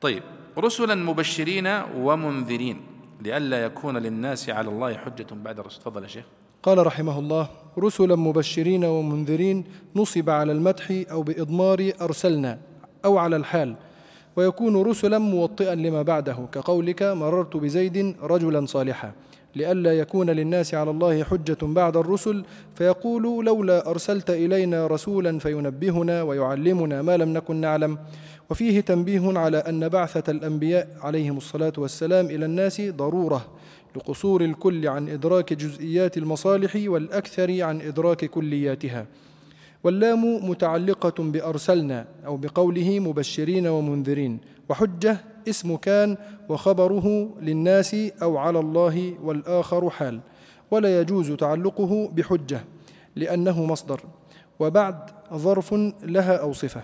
طيب رسلا مبشرين ومنذرين لئلا يكون للناس على الله حجة بعد الرسل تفضل يا شيخ. قال رحمه الله رسلا مبشرين ومنذرين نصب على المدح أو بإضمار أرسلنا أو على الحال ويكون رسلا موطئا لما بعده كقولك مررت بزيد رجلا صالحا. لئلا يكون للناس على الله حجة بعد الرسل فيقول لولا أرسلت إلينا رسولا فينبهنا ويعلمنا ما لم نكن نعلم. وفيه تنبيه على أن بعثة الأنبياء عليهم الصلاة والسلام إلى الناس ضرورة لقصور الكل عن إدراك جزئيات المصالح والأكثر عن إدراك كلياتها. واللام متعلقة بأرسلنا أو بقوله مبشرين ومنذرين وحجة اسم كان وخبره للناس أو على الله والآخر حال ولا يجوز تعلقه بحجة لأنه مصدر وبعد ظرف لها أو صفة.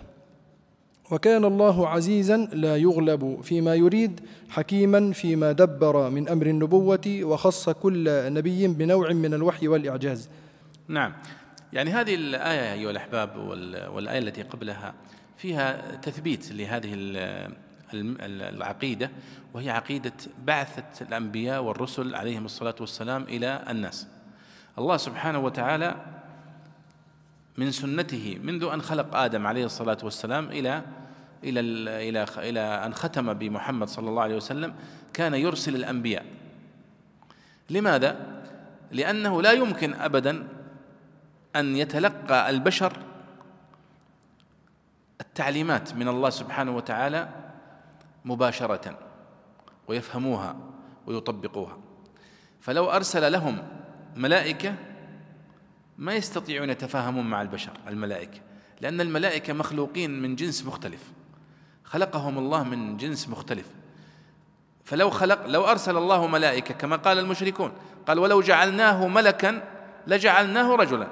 وكان الله عزيزا لا يغلب فيما يريد حكيما فيما دبر من أمر النبوة وخص كل نبي بنوع من الوحي والإعجاز. نعم. يعني هذه الآية أيها الأحباب والآية التي قبلها فيها تثبيت لهذه العقيدة وهي عقيدة بعثة الأنبياء والرسل عليهم الصلاة والسلام إلى الناس الله سبحانه وتعالى من سنته منذ أن خلق آدم عليه الصلاة والسلام إلى إلى إلى إلى أن ختم بمحمد صلى الله عليه وسلم كان يرسل الأنبياء لماذا؟ لأنه لا يمكن أبدا أن يتلقى البشر التعليمات من الله سبحانه وتعالى مباشرة ويفهموها ويطبقوها. فلو أرسل لهم ملائكة ما يستطيعون يتفاهمون مع البشر الملائكة لأن الملائكة مخلوقين من جنس مختلف. خلقهم الله من جنس مختلف. فلو خلق لو أرسل الله ملائكة كما قال المشركون قال ولو جعلناه ملكا لجعلناه رجلا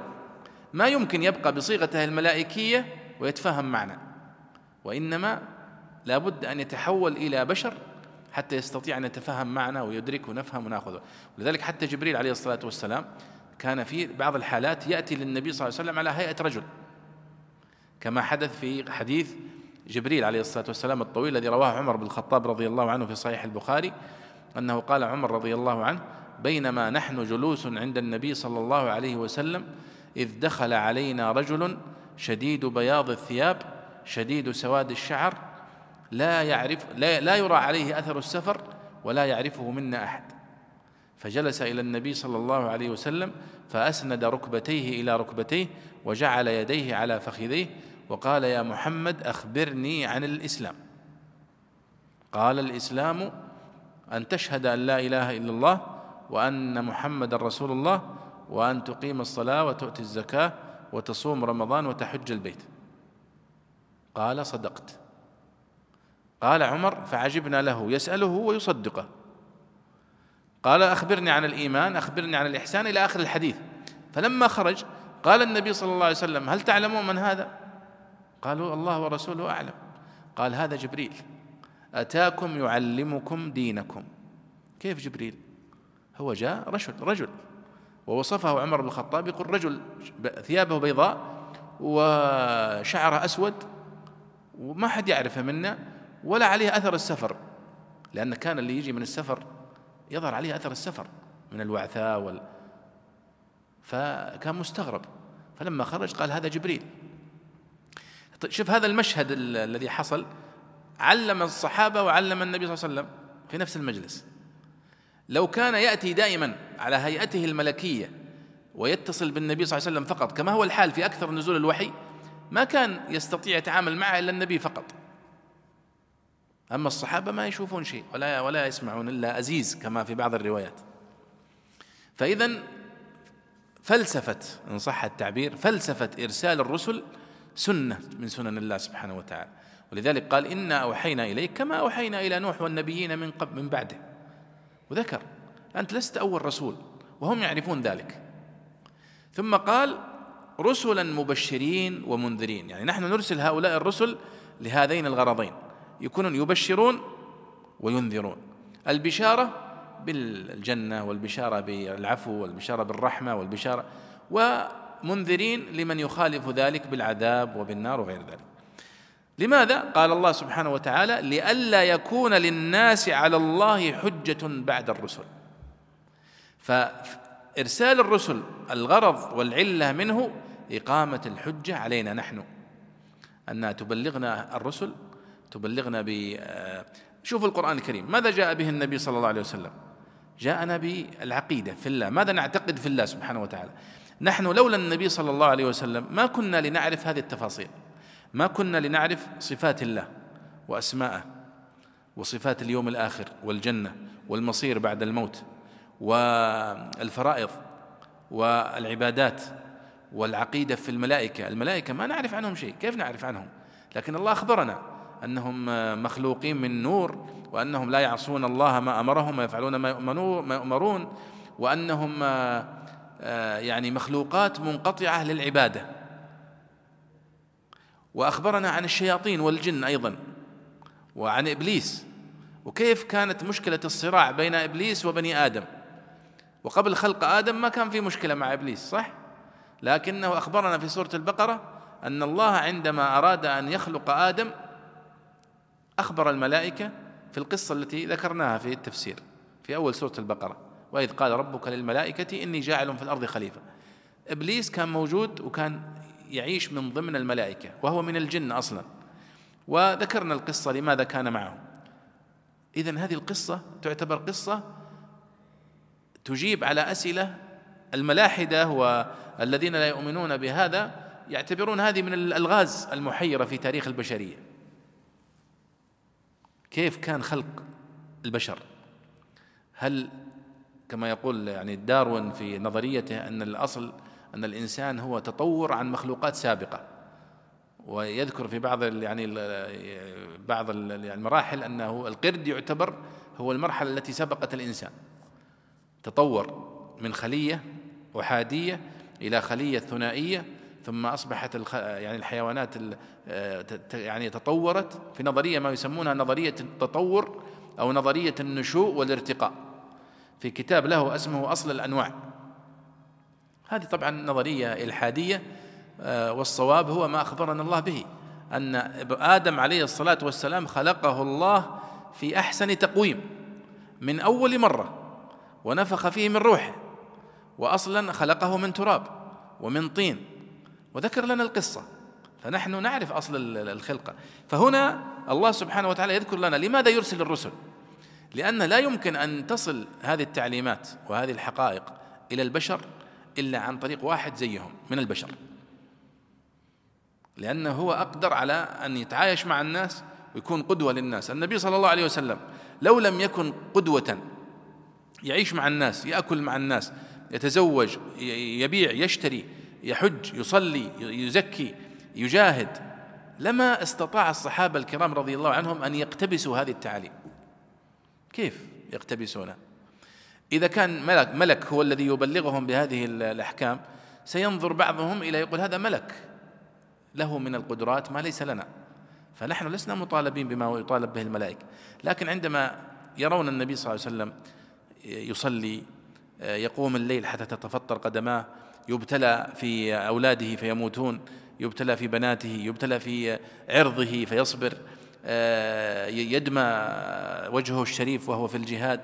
ما يمكن يبقى بصيغته الملائكية ويتفهم معنا. وإنما لابد أن يتحول إلى بشر حتى يستطيع أن يتفهم معنا ويدرك ونفهم ونأخذ. ولذلك حتى جبريل عليه الصلاة والسلام كان في بعض الحالات يأتي للنبي صلى الله عليه وسلم على هيئة رجل. كما حدث في حديث جبريل عليه الصلاة والسلام الطويل الذي رواه عمر بن الخطاب رضي الله عنه في صحيح البخاري أنه قال عمر رضي الله عنه بينما نحن جلوس عند النبي صلى الله عليه وسلم إذ دخل علينا رجل شديد بياض الثياب شديد سواد الشعر لا يعرف لا, لا يرى عليه أثر السفر ولا يعرفه منا أحد. فجلس إلى النبي صلى الله عليه وسلم فأسند ركبتيه إلى ركبتيه وجعل يديه على فخذيه وقال يا محمد أخبرني عن الإسلام. قال الإسلام أن تشهد أن لا إله إلا الله وأن محمدا رسول الله وأن تقيم الصلاة وتؤتي الزكاة وتصوم رمضان وتحج البيت. قال صدقت. قال عمر فعجبنا له يسأله ويصدقه. قال أخبرني عن الإيمان أخبرني عن الإحسان إلى آخر الحديث. فلما خرج قال النبي صلى الله عليه وسلم هل تعلمون من هذا؟ قالوا الله ورسوله أعلم. قال هذا جبريل. أتاكم يعلمكم دينكم. كيف جبريل؟ هو جاء رجل رجل. ووصفه عمر بن الخطاب يقول رجل ثيابه بيضاء وشعره أسود وما حد يعرفه منا ولا عليه أثر السفر. لأن كان اللي يجي من السفر يظهر عليه أثر السفر من الوعثاء وال. فكان مستغرب. فلما خرج قال هذا جبريل. طيب شوف هذا المشهد الذي حصل. علم الصحابة وعلم النبي صلى الله عليه وسلم في نفس المجلس. لو كان يأتي دائما على هيئته الملكية ويتصل بالنبي صلى الله عليه وسلم فقط كما هو الحال في أكثر نزول الوحي ما كان يستطيع يتعامل معه إلا النبي فقط. أما الصحابة ما يشوفون شيء ولا ولا يسمعون إلا أزيز كما في بعض الروايات. فإذا فلسفة إن صح التعبير فلسفة إرسال الرسل سنة من سنن الله سبحانه وتعالى. ولذلك قال إنا أوحينا إليك كما أوحينا إلى نوح والنبيين من قبل من بعده. وذكر أنت لست أول رسول وهم يعرفون ذلك. ثم قال رسلا مبشرين ومنذرين. يعني نحن نرسل هؤلاء الرسل لهذين الغرضين. يكونون يبشرون وينذرون. البشارة بالجنة والبشارة بالعفو والبشارة بالرحمة والبشارة ومنذرين لمن يخالف ذلك بالعذاب وبالنار وغير ذلك. لماذا؟ قال الله سبحانه وتعالى لئلا يكون للناس على الله حجة بعد الرسل. فإرسال الرسل الغرض والعلة منه إقامة الحجة علينا نحن. أن تبلغنا الرسل تبلغنا ب شوفوا القرآن الكريم. ماذا جاء به النبي صلى الله عليه وسلم؟ جاءنا بالعقيدة في الله. ماذا نعتقد في الله سبحانه وتعالى؟ نحن لولا النبي صلى الله عليه وسلم ما كنا لنعرف هذه التفاصيل. ما كنا لنعرف صفات الله وأسماءه وصفات اليوم الآخر والجنة والمصير بعد الموت والفرائض والعبادات والعقيدة في الملائكة. الملائكة ما نعرف عنهم شيء. كيف نعرف عنهم؟ لكن الله أخبرنا أنهم مخلوقين من نور وأنهم لا يعصون الله ما أمرهم ويفعلون ما يؤمرون وأنهم آه، يعني مخلوقات منقطعة للعبادة. وأخبرنا عن الشياطين والجن أيضا وعن إبليس وكيف كانت مشكلة الصراع بين إبليس وبني آدم. وقبل خلق آدم ما كان في مشكلة مع إبليس صح؟ لكنه أخبرنا في سورة البقرة أن الله عندما أراد أن يخلق آدم أخبر الملائكة في القصة التي ذكرناها في التفسير في أول سورة البقرة. وإذ قال ربك للملائكة إني جاعل في الأرض خليفة. إبليس كان موجود وكان يعيش من ضمن الملائكة وهو من الجن أصلا. وذكرنا القصة لماذا كان معه. إذن هذه القصة تعتبر قصة تجيب على أسئلة الملاحدة والذين لا يؤمنون بهذا يعتبرون هذه من الألغاز المحيرة في تاريخ البشرية. كيف كان خلق البشر؟ هل كما يقول يعني داروين في نظريته أن الأصل أن الإنسان هو تطور عن مخلوقات سابقة. ويذكر في بعض يعني بعض يعني المراحل أنه القرد يعتبر هو المرحلة التي سبقت الإنسان. تطور من خلية أحادية إلى خلية ثنائية ثم أصبحت يعني الحيوانات يعني تطورت في نظرية ما يسمونها نظرية التطور أو نظرية النشوء والارتقاء. في كتاب له اسمه أصل الأنواع. هذه طبعا نظرية إلحادية آه، والصواب هو ما أخبرنا الله به أن آدم عليه الصلاة والسلام خلقه الله في أحسن تقويم من أول مرة ونفخ فيه من روحه وأصلا خلقه من تراب ومن طين وذكر لنا القصة. فنحن نعرف أصل الخلقة. فهنا الله سبحانه وتعالى يذكر لنا لماذا يرسل الرسل. لأن لا يمكن أن تصل هذه التعليمات وهذه الحقائق إلى البشر إلا عن طريق واحد زيهم من البشر. لأنه هو أقدر على أن يتعايش مع الناس ويكون قدوة للناس. النبي صلى الله عليه وسلم لو لم يكن قدوة يعيش مع الناس يأكل مع الناس يتزوج يبيع يشتري يحج يصلي يزكي يجاهد. لما استطاع الصحابة الكرام رضي الله عنهم أن يقتبسوا هذه التعاليم. كيف يقتبسونها إذا كان ملك ملك هو الذي يبلغهم بهذه الأحكام سينظر بعضهم إلى يقول هذا ملك. له من القدرات ما ليس لنا. فنحن لسنا مطالبين بما يطالب به الملائكة. لكن عندما يرون النبي صلى الله عليه وسلم يصلي يقوم الليل حتى تتفطر قدماه يبتلى في أولاده فيموتون يبتلى في بناته يبتلى في عرضه فيصبر يدمى وجهه الشريف وهو في الجهاد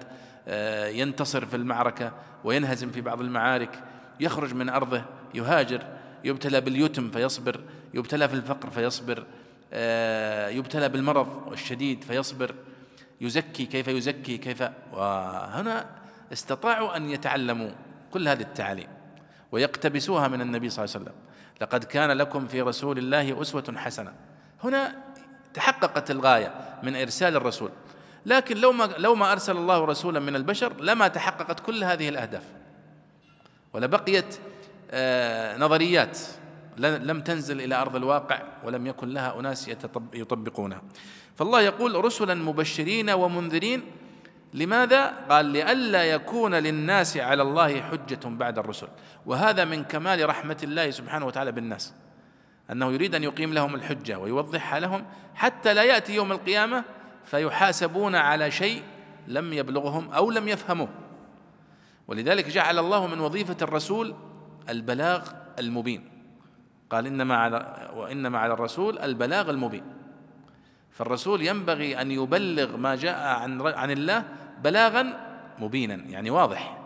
ينتصر في المعركة وينهزم في بعض المعارك يخرج من أرضه يهاجر يبتلى باليتم فيصبر يبتلى في الفقر فيصبر آه، يبتلى بالمرض الشديد فيصبر يزكي كيف يزكي كيف وهنا استطاعوا أن يتعلموا كل هذه التعاليم. ويقتبسوها من النبي صلى الله عليه وسلم. لقد كان لكم في رسول الله أسوة حسنة. هنا تحققت الغاية من إرسال الرسول. لكن لو ما لو ما أرسل الله رسولا من البشر لما تحققت كل هذه الأهداف. ولبقيت آه، نظريات لم تنزل إلى أرض الواقع ولم يكن لها أناس يطبقونها. فالله يقول رسلا مبشرين ومنذرين لماذا؟ قال لئلا يكون للناس على الله حجة بعد الرسل. وهذا من كمال رحمة الله سبحانه وتعالى بالناس. أنه يريد أن يقيم لهم الحجة ويوضحها لهم حتى لا يأتي يوم القيامة فيحاسبون على شيء لم يبلغهم أو لم يفهموه. ولذلك جعل الله من وظيفة الرسول البلاغ المبين. قال إنما على وإنما على الرسول البلاغ المبين. فالرسول ينبغي أن يبلغ ما جاء عن عن الله بلاغا مبينا يعني واضح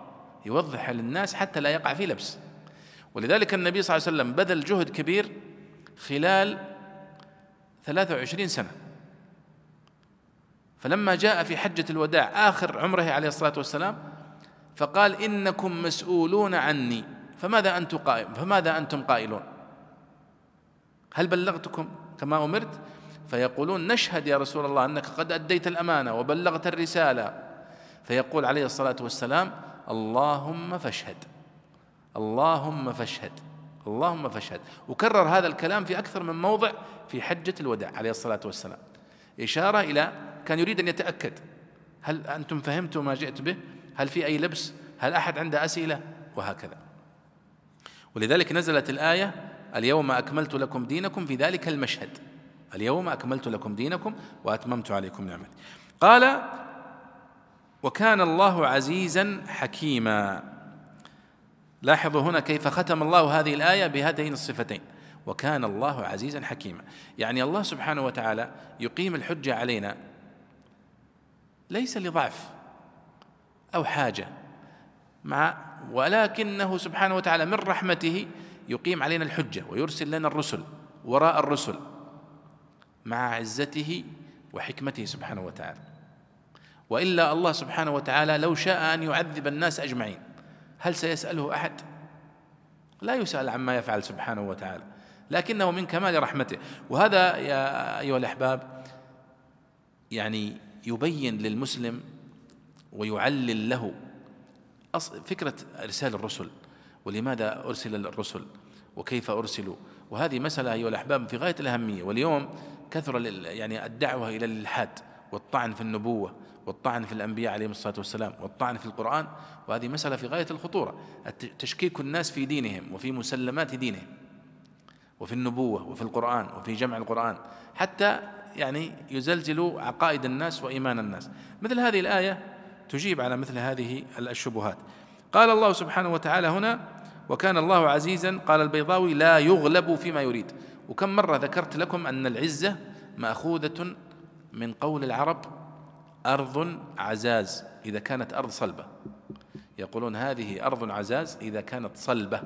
يوضح للناس حتى لا يقع في لبس. ولذلك النبي صلى الله عليه وسلم بذل جهد كبير خلال 23 سنة. فلما جاء في حجة الوداع آخر عمره عليه الصلاة والسلام فقال إنكم مسؤولون عني فماذا أنتم قائل فماذا أنتم قائلون؟ هل بلغتكم كما أمرت؟ فيقولون نشهد يا رسول الله أنك قد أديت الأمانة وبلغت الرسالة. فيقول عليه الصلاة والسلام اللهم فاشهد اللهم فاشهد اللهم فاشهد. وكرر هذا الكلام في أكثر من موضع في حجة الوداع عليه الصلاة والسلام. إشارة إلى كان يريد أن يتأكد هل أنتم فهمتم ما جئت به؟ هل في أي لبس؟ هل أحد عنده أسئلة؟ وهكذا. ولذلك نزلت الآية اليوم أكملت لكم دينكم في ذلك المشهد. اليوم أكملت لكم دينكم وأتممت عليكم نعمتي. قال وكان الله عزيزا حكيما. لاحظوا هنا كيف ختم الله هذه الآية بهاتين الصفتين. وكان الله عزيزا حكيما. يعني الله سبحانه وتعالى يقيم الحجة علينا ليس لضعف أو حاجة مع ولكنه سبحانه وتعالى من رحمته يقيم علينا الحجة ويرسل لنا الرسل وراء الرسل مع عزته وحكمته سبحانه وتعالى. وإلا الله سبحانه وتعالى لو شاء أن يعذب الناس أجمعين. هل سيسأله أحد؟ لا يسأل عما يفعل سبحانه وتعالى. لكنه من كمال رحمته. وهذا يا أيها الأحباب يعني يبين للمسلم ويعلل له فكرة إرسال الرسل ولماذا أرسل الرسل وكيف أرسلوا. وهذه مسألة أيها الأحباب في غاية الأهمية. واليوم كثر يعني الدعوة إلى الإلحاد والطعن في النبوة. والطعن في الأنبياء عليهم الصلاة والسلام والطعن في القرآن وهذه مسألة في غاية الخطورة تشكيك الناس في دينهم وفي مسلمات دينهم وفي النبوة وفي القرآن وفي جمع القرآن حتى يعني يزلزل عقائد الناس وإيمان الناس. مثل هذه الآية تجيب على مثل هذه الشبهات. قال الله سبحانه وتعالى هنا وكان الله عزيزا قال البيضاوي لا يغلب فيما يريد وكم مرة ذكرت لكم أن العزة مأخوذة من قول العرب أرض عزاز إذا كانت أرض صلبة. يقولون هذه أرض عزاز إذا كانت صلبة.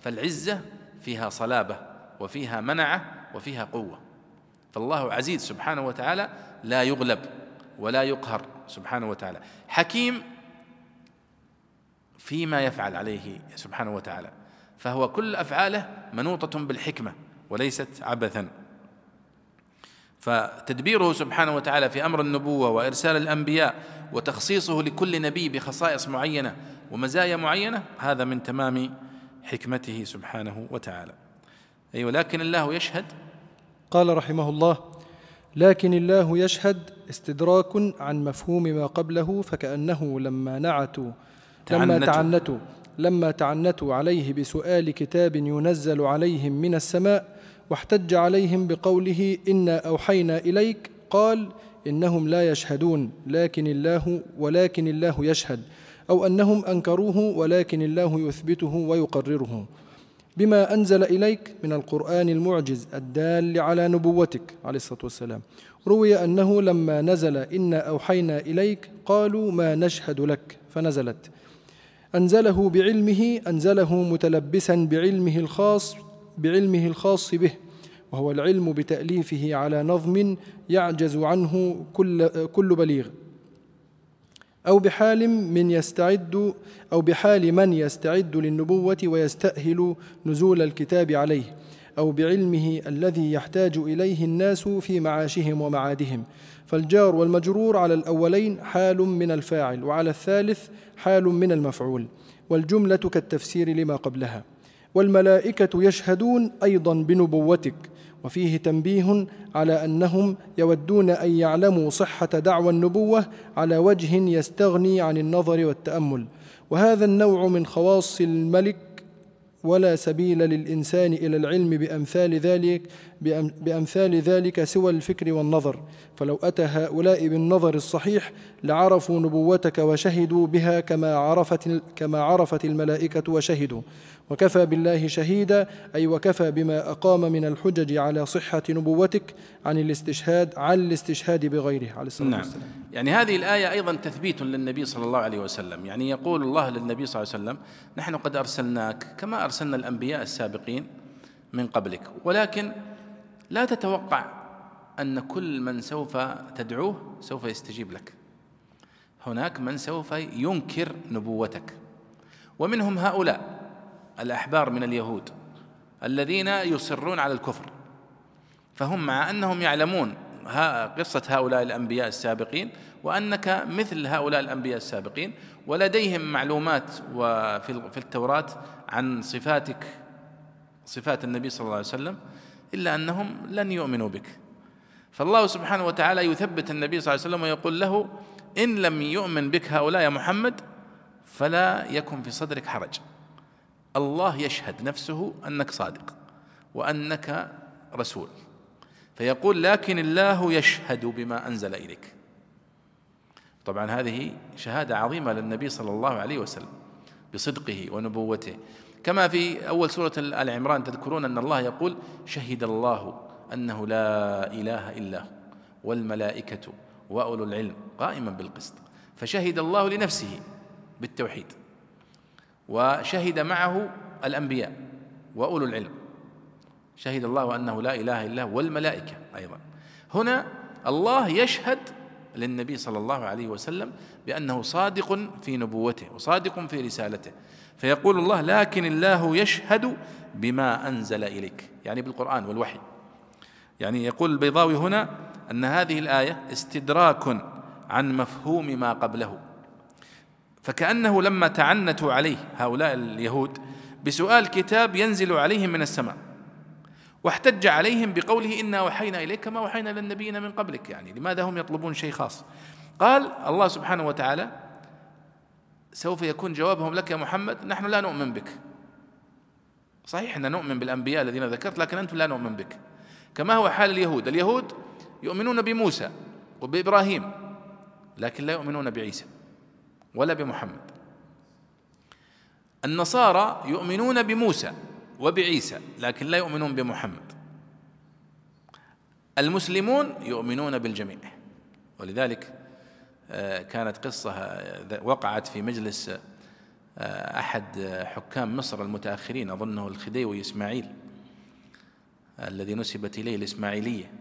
فالعزة فيها صلابة وفيها منعة وفيها قوة. فالله عزيز سبحانه وتعالى لا يغلب ولا يقهر سبحانه وتعالى. حكيم فيما يفعل عليه سبحانه وتعالى. فهو كل أفعاله منوطة بالحكمة وليست عبثا. فتدبيره سبحانه وتعالى في أمر النبوة وإرسال الأنبياء وتخصيصه لكل نبي بخصائص معينة ومزايا معينة هذا من تمام حكمته سبحانه وتعالى اي ولكن الله يشهد قال رحمه الله لكن الله يشهد استدراك عن مفهوم ما قبله فكأنه لما نعتوا لما. تعنتوا لما تعنتوا عليه بسؤال كتاب ينزل عليهم من السماء واحتج عليهم بقوله إنا أوحينا إليك قال إنهم لا يشهدون لكن الله ولكن الله يشهد. أو أنهم أنكروه ولكن الله يثبته ويقرره. بما أنزل إليك من القرآن المعجز الدال على نبوتك عليه الصلاة والسلام. روي أنه لما نزل إنا أوحينا إليك قالوا ما نشهد لك فنزلت. أنزله بعلمه أنزله متلبسا بعلمه الخاص بعلمه الخاص به وهو العلم بتأليفه على نظم يعجز عنه كل كل بليغ. أو بحال من يستعد أو بحال من يستعد للنبوة ويستأهل نزول الكتاب عليه أو بعلمه الذي يحتاج إليه الناس في معاشهم ومعادهم. فالجار والمجرور على الأولين حال من الفاعل وعلى الثالث حال من المفعول والجملة كالتفسير لما قبلها. والملائكة يشهدون أيضا بنبوتك. وفيه تنبيه على أنهم يودون أن يعلموا صحة دعوى النبوة على وجه يستغني عن النظر والتأمل. وهذا النوع من خواص الملك ولا سبيل للإنسان إلى العلم بأمثال ذلك بأم- بأمثال ذلك سوى الفكر والنظر. فلو أتى هؤلاء بالنظر الصحيح لعرفوا نبوتك وشهدوا بها كما عرفت كما عرفت الملائكة وشهدوا. وكفى بالله شهيدا أي وكفى بما أقام من الحجج على صحة نبوتك عن الاستشهاد عن الاستشهاد بغيره. عليه الصلاة نعم. والسلام. يعني هذه الآية أيضا تثبيت للنبي صلى الله عليه وسلم. يعني يقول الله للنبي صلى الله عليه وسلم نحن قد أرسلناك كما أرسلنا الأنبياء السابقين من قبلك ولكن لا تتوقع أن كل من سوف تدعوه سوف يستجيب لك. هناك من سوف ينكر نبوتك. ومنهم هؤلاء الأحبار من اليهود الذين يصرون على الكفر فهم مع أنهم يعلمون ها قصة هؤلاء الأنبياء السابقين وأنك مثل هؤلاء الأنبياء السابقين ولديهم معلومات في التوراة عن صفاتك صفات النبي صلى الله عليه وسلم إلا أنهم لن يؤمنوا بك. فالله سبحانه وتعالى يثبت النبي صلى الله عليه وسلم ويقول له إن لم يؤمن بك هؤلاء يا محمد فلا يكن في صدرك حرج. الله يشهد نفسه أنك صادق وأنك رسول. فيقول لكن الله يشهد بما أنزل إليك. طبعا هذه شهادة عظيمة للنبي صلى الله عليه وسلم بصدقه ونبوته. كما في أول سورة ال عمران تذكرون أن الله يقول شهد الله أنه لا إله إلا هو والملائكة وأولو العلم قائما بالقسط. فشهد الله لنفسه بالتوحيد وشهد معه الأنبياء وأولو العلم. شهد الله أنه لا إله إلا هو والملائكة أيضا. هنا الله يشهد للنبي صلى الله عليه وسلم بأنه صادق في نبوته وصادق في رسالته. فيقول الله لكن الله يشهد بما أنزل إليك يعني بالقرآن والوحي. يعني يقول البيضاوي هنا أن هذه الآية استدراك عن مفهوم ما قبله. فكأنه لما تعنتوا عليه هؤلاء اليهود بسؤال كتاب ينزل عليهم من السماء. واحتج عليهم بقوله إنا وحينا إليك كما وحينا للنبيين من قبلك. يعني لماذا هم يطلبون شيء خاص؟ قال الله سبحانه وتعالى سوف يكون جوابهم لك يا محمد نحن لا نؤمن بك. صحيح إن نؤمن بالأنبياء الذين ذكرت لكن أنتم لا نؤمن بك. كما هو حال اليهود. اليهود يؤمنون بموسى وبإبراهيم لكن لا يؤمنون بعيسى ولا بمحمد. النصارى يؤمنون بموسى وبعيسى لكن لا يؤمنون بمحمد. المسلمون يؤمنون بالجميع. ولذلك كانت قصة وقعت في مجلس أحد حكام مصر المتأخرين أظنه الخديوي إسماعيل الذي نسبت إليه الإسماعيلية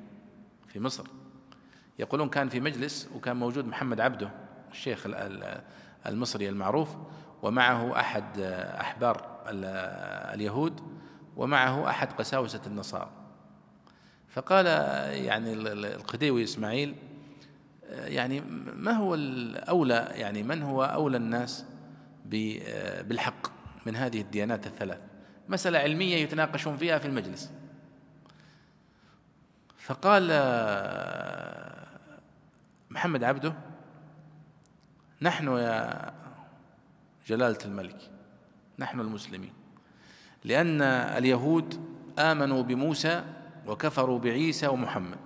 في مصر. يقولون كان في مجلس وكان موجود محمد عبده الشيخ المصري المعروف ومعه أحد أحبار اليهود ومعه أحد قساوسة النصارى. فقال يعني الخديوي إسماعيل يعني ما هو الأولى يعني من هو أولى الناس بالحق من هذه الديانات الثلاث؟ مسألة علمية يتناقشون فيها في المجلس. فقال محمد عبده نحن يا جلالة الملك. نحن المسلمين. لأن اليهود آمنوا بموسى وكفروا بعيسى ومحمد.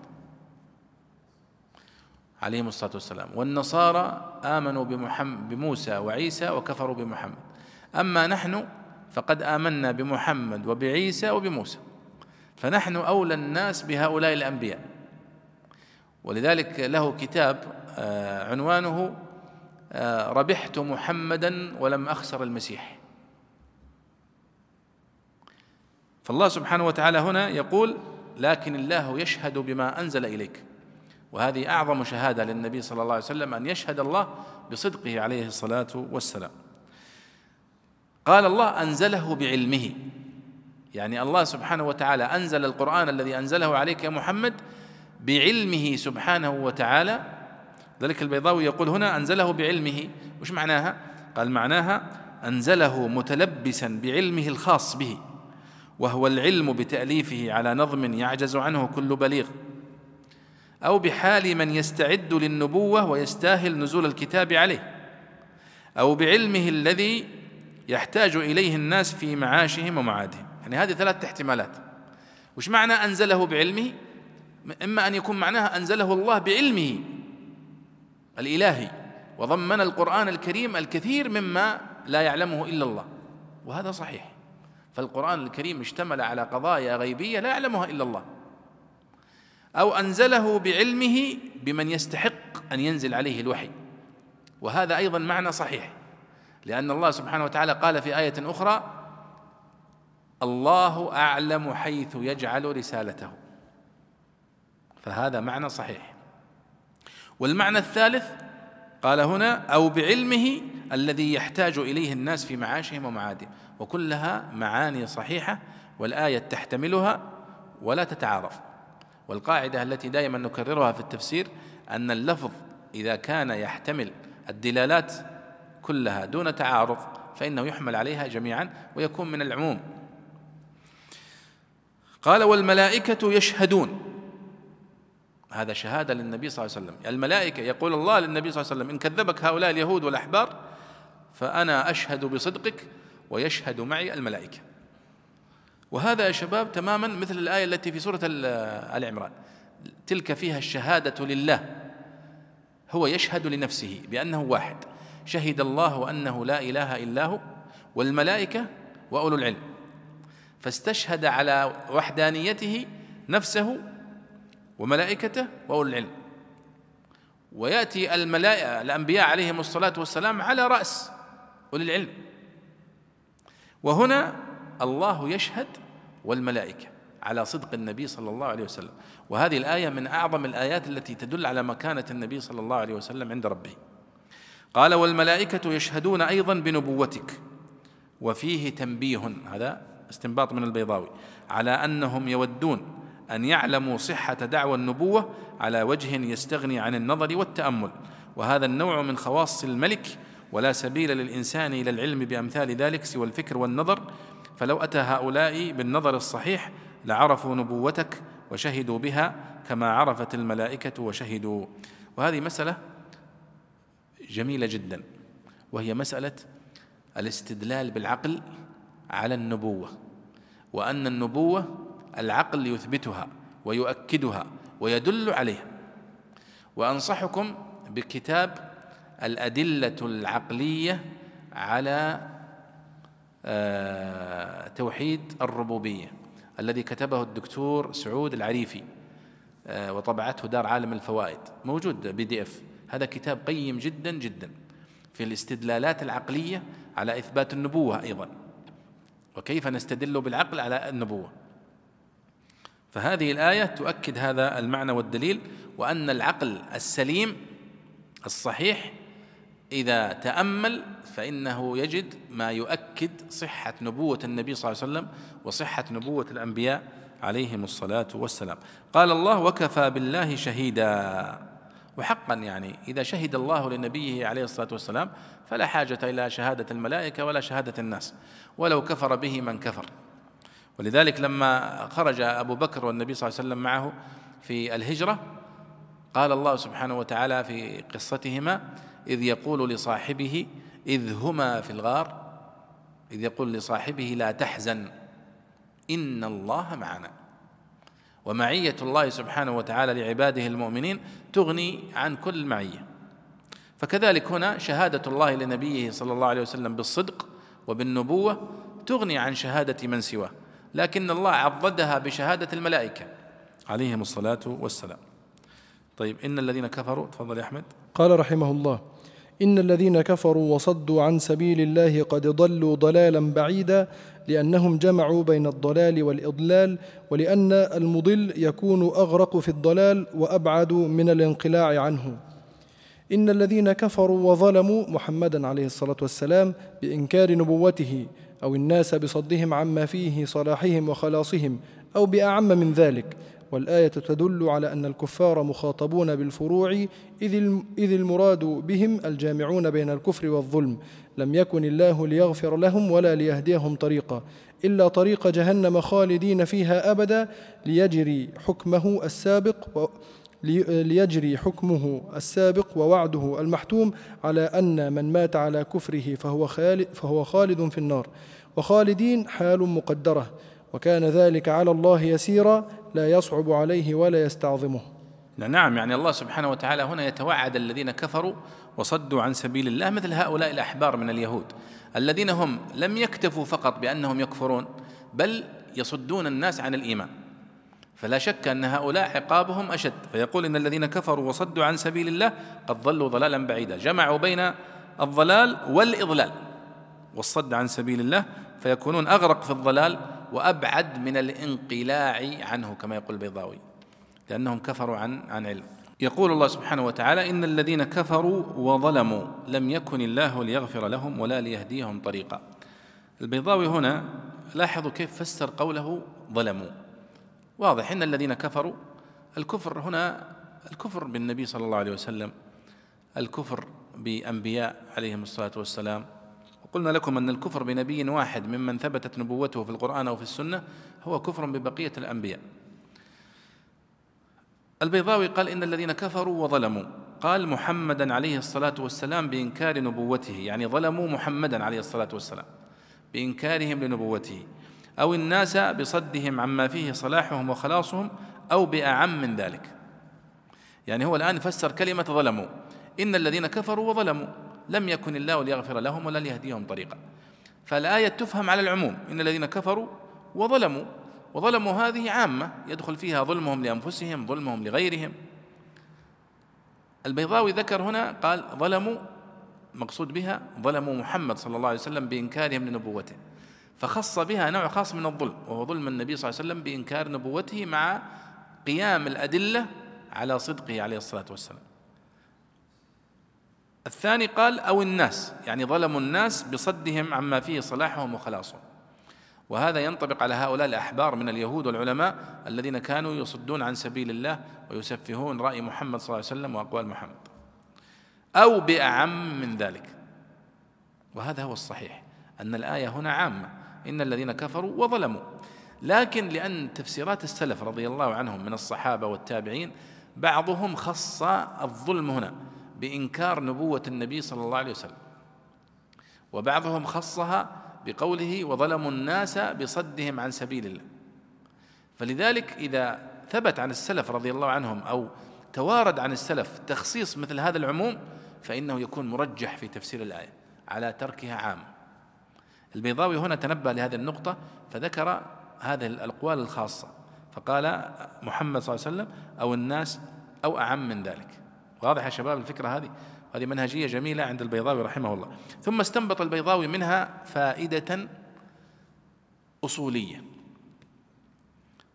عليهم الصلاة والسلام. والنصارى آمنوا بمحمد بموسى وعيسى وكفروا بمحمد. أما نحن فقد آمنا بمحمد وبعيسى وبموسى. فنحن أولى الناس بهؤلاء الأنبياء. ولذلك له كتاب آه، عنوانه ربحت محمدا ولم أخسر المسيح. فالله سبحانه وتعالى هنا يقول لكن الله يشهد بما أنزل إليك. وهذه أعظم شهادة للنبي صلى الله عليه وسلم أن يشهد الله بصدقه عليه الصلاة والسلام. قال الله أنزله بعلمه. يعني الله سبحانه وتعالى أنزل القرآن الذي أنزله عليك يا محمد بعلمه سبحانه وتعالى ذلك البيضاوي يقول هنا أنزله بعلمه. وش معناها؟ قال معناها أنزله متلبسا بعلمه الخاص به. وهو العلم بتأليفه على نظم يعجز عنه كل بليغ. أو بحال من يستعد للنبوة ويستاهل نزول الكتاب عليه. أو بعلمه الذي يحتاج إليه الناس في معاشهم ومعادهم. يعني هذه ثلاث احتمالات. وش معنى أنزله بعلمه؟ إما أن يكون معناها أنزله الله بعلمه. الإلهي وضمن القرآن الكريم الكثير مما لا يعلمه إلا الله وهذا صحيح. فالقرآن الكريم اشتمل على قضايا غيبية لا يعلمها إلا الله. أو أنزله بعلمه بمن يستحق أن ينزل عليه الوحي. وهذا أيضا معنى صحيح لأن الله سبحانه وتعالى قال في آية أخرى الله أعلم حيث يجعل رسالته. فهذا معنى صحيح. والمعنى الثالث قال هنا أو بعلمه الذي يحتاج إليه الناس في معاشهم ومعادهم وكلها معاني صحيحة والآية تحتملها ولا تتعارض والقاعدة التي دائما نكررها في التفسير أن اللفظ إذا كان يحتمل الدلالات كلها دون تعارض فإنه يحمل عليها جميعا ويكون من العموم. قال والملائكة يشهدون هذا شهادة للنبي صلى الله عليه وسلم. الملائكة يقول الله للنبي صلى الله عليه وسلم إن كذبك هؤلاء اليهود والأحبار فأنا أشهد بصدقك ويشهد معي الملائكة. وهذا يا شباب تماما مثل الآية التي في سورة آل عمران تلك فيها الشهادة لله. هو يشهد لنفسه بأنه واحد. شهد الله أنه لا إله إلا هو والملائكة وأولو العلم. فاستشهد على وحدانيته نفسه وملائكته وأولو العلم. ويأتي الملائكة الأنبياء عليهم الصلاة والسلام على رأس أولي العلم. وهنا الله يشهد والملائكة على صدق النبي صلى الله عليه وسلم. وهذه الآية من أعظم الآيات التي تدل على مكانة النبي صلى الله عليه وسلم عند ربه. قال والملائكة يشهدون أيضا بنبوتك وفيه تنبيه هذا استنباط من البيضاوي على أنهم يودون أن يعلموا صحة دعوى النبوة على وجه يستغني عن النظر والتأمل. وهذا النوع من خواص الملك ولا سبيل للإنسان إلى العلم بأمثال ذلك سوى الفكر والنظر. فلو أتى هؤلاء بالنظر الصحيح لعرفوا نبوتك وشهدوا بها كما عرفت الملائكة وشهدوا. وهذه مسألة جميلة جدا وهي مسألة الاستدلال بالعقل على النبوة. وأن النبوة العقل يثبتها ويؤكدها ويدل عليها. وأنصحكم بكتاب الأدلة العقلية على آه، توحيد الربوبية الذي كتبه الدكتور سعود العريفي آه، وطبعته دار عالم الفوائد موجود بي دي إف. هذا كتاب قيم جدا جدا في الاستدلالات العقلية على إثبات النبوة أيضا. وكيف نستدل بالعقل على النبوة؟ فهذه الآية تؤكد هذا المعنى والدليل وأن العقل السليم الصحيح إذا تأمل فإنه يجد ما يؤكد صحة نبوة النبي صلى الله عليه وسلم وصحة نبوة الأنبياء عليهم الصلاة والسلام. قال الله وكفى بالله شهيدا. وحقا يعني إذا شهد الله لنبيه عليه الصلاة والسلام فلا حاجة إلى شهادة الملائكة ولا شهادة الناس ولو كفر به من كفر. ولذلك لما خرج أبو بكر والنبي صلى الله عليه وسلم معه في الهجرة قال الله سبحانه وتعالى في قصتهما إذ يقول لصاحبه إذ هما في الغار. إذ يقول لصاحبه لا تحزن إن الله معنا. ومعية الله سبحانه وتعالى لعباده المؤمنين تغني عن كل معية. فكذلك هنا شهادة الله لنبيه صلى الله عليه وسلم بالصدق وبالنبوة تغني عن شهادة من سواه. لكن الله عضدها بشهادة الملائكة. عليهم الصلاة والسلام. طيب إن الذين كفروا تفضل يا أحمد. قال رحمه الله إن الذين كفروا وصدوا عن سبيل الله قد ضلوا ضلالا بعيدا لأنهم جمعوا بين الضلال والإضلال ولأن المضل يكون أغرق في الضلال وأبعد من الانقلاع عنه. إن الذين كفروا وظلموا محمدا عليه الصلاة والسلام بإنكار نبوته أو الناس بصدهم عما فيه صلاحهم وخلاصهم أو بأعم من ذلك. والآية تدل على أن الكفار مخاطبون بالفروع إذ المراد بهم الجامعون بين الكفر والظلم. لم يكن الله ليغفر لهم ولا ليهديهم طريقا إلا طريق جهنم خالدين فيها أبدا ليجري حكمه السابق ليجري حكمه السابق ووعده المحتوم على أن من مات على كفره فهو خالد, فهو خالد في النار. وخالدين حال مقدرة. وكان ذلك على الله يسيرا لا يصعب عليه ولا يستعظمه. نعم يعني الله سبحانه وتعالى هنا يتوعد الذين كفروا وصدوا عن سبيل الله مثل هؤلاء الأحبار من اليهود. الذين هم لم يكتفوا فقط بأنهم يكفرون بل يصدون الناس عن الإيمان. فلا شك أن هؤلاء عقابهم أشد. فيقول إن الذين كفروا وصدوا عن سبيل الله قد ضلوا ضلالا بعيدا. جمعوا بين الضلال والإضلال. والصد عن سبيل الله فيكونون أغرق في الضلال وأبعد من الانقلاع عنه كما يقول البيضاوي لأنهم كفروا عن عن علم. يقول الله سبحانه وتعالى إن الذين كفروا وظلموا لم يكن الله ليغفر لهم ولا ليهديهم طريقا. البيضاوي هنا لاحظوا كيف فسر قوله ظلموا. واضح إن الذين كفروا الكفر هنا الكفر بالنبي صلى الله عليه وسلم الكفر بأنبياء عليهم الصلاة والسلام. وقلنا لكم أن الكفر بنبي واحد ممن ثبتت نبوته في القرآن أو في السنة هو كفر ببقية الأنبياء. البيضاوي قال إن الذين كفروا وظلموا. قال محمدا عليه الصلاة والسلام بإنكار نبوته يعني ظلموا محمدا عليه الصلاة والسلام بإنكارهم لنبوته. أو الناس بصدهم عما فيه صلاحهم وخلاصهم أو بأعم من ذلك. يعني هو الآن فسر كلمة ظلموا. إن الذين كفروا وظلموا. لم يكن الله ليغفر لهم ولا ليهديهم طريقا. فالآية تفهم على العموم. إن الذين كفروا وظلموا. وظلموا هذه عامة. يدخل فيها ظلمهم لأنفسهم ظلمهم لغيرهم. البيضاوي ذكر هنا قال ظلموا مقصود بها ظلموا محمد صلى الله عليه وسلم بإنكارهم لنبوته. فخص بها نوع خاص من الظلم وهو ظلم النبي صلى الله عليه وسلم بإنكار نبوته مع قيام الأدلة على صدقه عليه الصلاة والسلام. الثاني قال أو الناس يعني ظلموا الناس بصدهم عما فيه صلاحهم وخلاصهم. وهذا ينطبق على هؤلاء الأحبار من اليهود والعلماء الذين كانوا يصدون عن سبيل الله ويسفهون رأي محمد صلى الله عليه وسلم وأقوال محمد. أو بأعم من ذلك. وهذا هو الصحيح أن الآية هنا عامة. إن الذين كفروا وظلموا. لكن لأن تفسيرات السلف رضي الله عنهم من الصحابة والتابعين بعضهم خص الظلم هنا بإنكار نبوة النبي صلى الله عليه وسلم. وبعضهم خصها بقوله وظلموا الناس بصدهم عن سبيل الله. فلذلك إذا ثبت عن السلف رضي الله عنهم أو توارد عن السلف تخصيص مثل هذا العموم فإنه يكون مرجح في تفسير الآية على تركها عام البيضاوي هنا تنبه لهذه النقطة فذكر هذه الأقوال الخاصة فقال محمد صلى الله عليه وسلم أو الناس أو أعم من ذلك. واضح يا شباب الفكرة هذه؟ هذه منهجية جميلة عند البيضاوي رحمه الله. ثم استنبط البيضاوي منها فائدة أصولية.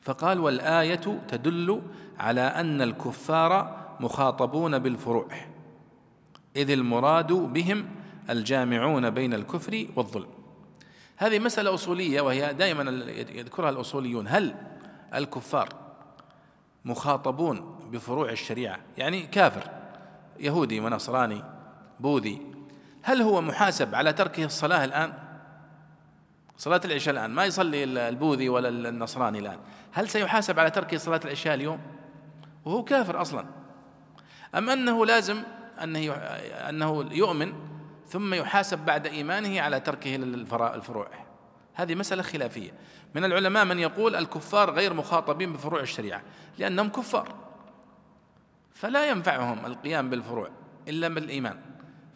فقال والآية تدل على أن الكفار مخاطبون بالفروع إذ المراد بهم الجامعون بين الكفر والظلم. هذه مسألة أصولية وهي دائما يذكرها الأصوليون. هل الكفار مخاطبون بفروع الشريعة؟ يعني كافر يهودي ونصراني بوذي. هل هو محاسب على تركه الصلاة الآن؟ صلاة العشاء الآن ما يصلي البوذي ولا النصراني الآن. هل سيحاسب على تركه صلاة العشاء اليوم؟ وهو كافر أصلا. أم أنه لازم أنه أنه يؤمن ثم يحاسب بعد إيمانه على تركه الفروع هذه مسألة خلافية. من العلماء من يقول الكفار غير مخاطبين بفروع الشريعة لأنهم كفار. فلا ينفعهم القيام بالفروع إلا بالإيمان.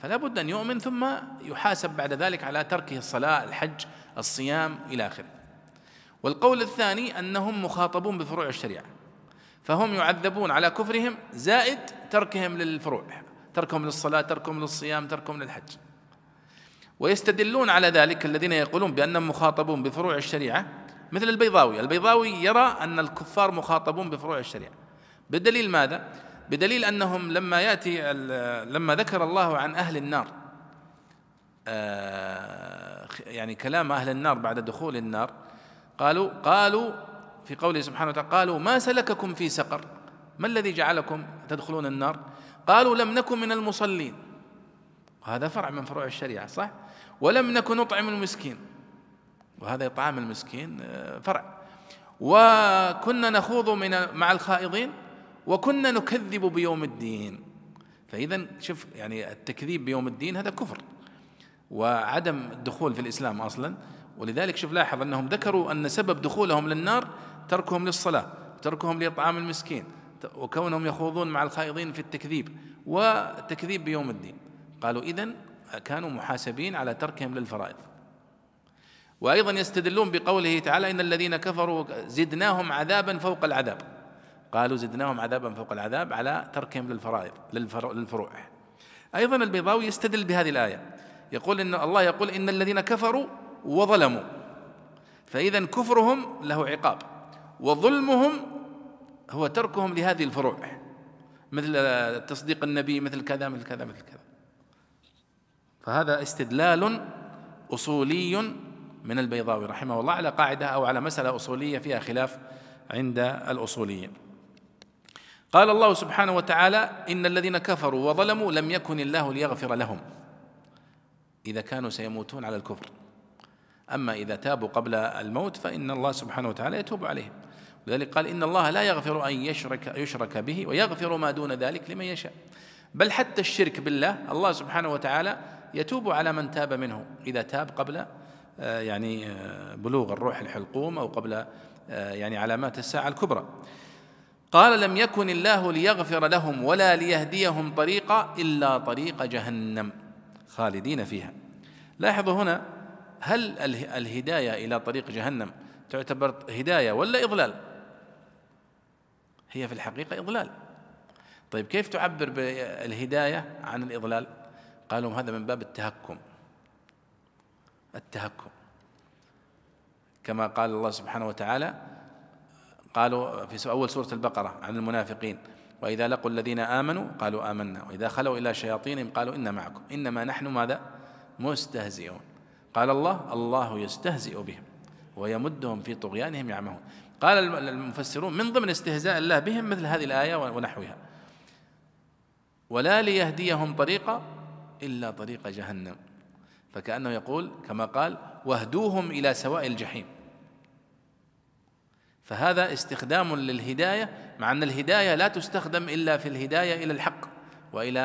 فلا بد أن يؤمن ثم يحاسب بعد ذلك على تركه الصلاة الحج الصيام إلى آخره. والقول الثاني أنهم مخاطبون بفروع الشريعة. فهم يعذبون على كفرهم زائد تركهم للفروع. تركهم للصلاة تركهم للصيام تركهم للحج. ويستدلون على ذلك الذين يقولون بأنهم مخاطبون بفروع الشريعة مثل البيضاوي. البيضاوي يرى أن الكفار مخاطبون بفروع الشريعة. بدليل ماذا؟ بدليل أنهم لما يأتي لما ذكر الله عن أهل النار آه، يعني كلام أهل النار بعد دخول النار قالوا قالوا في قوله سبحانه وتعالى قالوا ما سلككم في سقر؟ ما الذي جعلكم تدخلون النار؟ قالوا لم نكن من المصلين. هذا فرع من فروع الشريعة صح؟ ولم نكن نطعم المسكين. وهذا إطعام المسكين آه، فرع. وكنا نخوض من مع الخائضين وكنا نكذب بيوم الدين. فإذا شوف يعني التكذيب بيوم الدين هذا كفر. وعدم الدخول في الإسلام أصلا. ولذلك شوف لاحظ أنهم ذكروا أن سبب دخولهم للنار تركهم للصلاة تركهم لإطعام المسكين وكونهم يخوضون مع الخائضين في التكذيب. والتكذيب بيوم الدين. قالوا إذن كانوا محاسبين على تركهم للفرائض. وأيضا يستدلون بقوله تعالى إن الذين كفروا زدناهم عذابا فوق العذاب. قالوا زدناهم عذابا فوق العذاب على تركهم للفرائض للفروع. أيضا البيضاوي يستدل بهذه الآية. يقول إن الله يقول إن الذين كفروا وظلموا. فإذا كفرهم له عقاب وظلمهم هو تركهم لهذه الفروع. مثل تصديق النبي مثل كذا مثل كذا مثل كذا. فهذا استدلال أصولي من البيضاوي رحمه الله على قاعدة أو على مسألة أصولية فيها خلاف عند الأصوليين. قال الله سبحانه وتعالى إن الذين كفروا وظلموا لم يكن الله ليغفر لهم. إذا كانوا سيموتون على الكفر. أما إذا تابوا قبل الموت فإن الله سبحانه وتعالى يتوب عليهم. لذلك قال إن الله لا يغفر أن يشرك, يشرك به ويغفر ما دون ذلك لمن يشاء. بل حتى الشرك بالله الله سبحانه وتعالى يتوب على من تاب منه. إذا تاب قبل آه، يعني آه، بلوغ الروح الحلقوم أو قبل آه، يعني علامات الساعة الكبرى. قال لم يكن الله ليغفر لهم ولا ليهديهم طريقا إلا طريق جهنم. خالدين فيها. لاحظوا هنا هل الهداية إلى طريق جهنم تعتبر هداية ولا إضلال؟ هي في الحقيقة إضلال. طيب كيف تعبر بالهداية عن الإضلال؟ قالوا هذا من باب التهكم. التهكم. كما قال الله سبحانه وتعالى قالوا في أول سورة البقرة عن المنافقين وإذا لقوا الذين آمنوا قالوا آمنا وإذا خلوا إلى شياطينهم قالوا إنا معكم. إنما نحن ماذا؟ مستهزئون. قال الله الله يستهزئ بهم ويمدهم في طغيانهم يعمهون. قال المفسرون من ضمن استهزاء الله بهم مثل هذه الآية ونحوها. ولا ليهديهم طريقا إلا طريق جهنم. فكأنه يقول كما قال واهدوهم إلى سواء الجحيم. فهذا استخدام للهداية مع أن الهداية لا تستخدم إلا في الهداية إلى الحق وإلى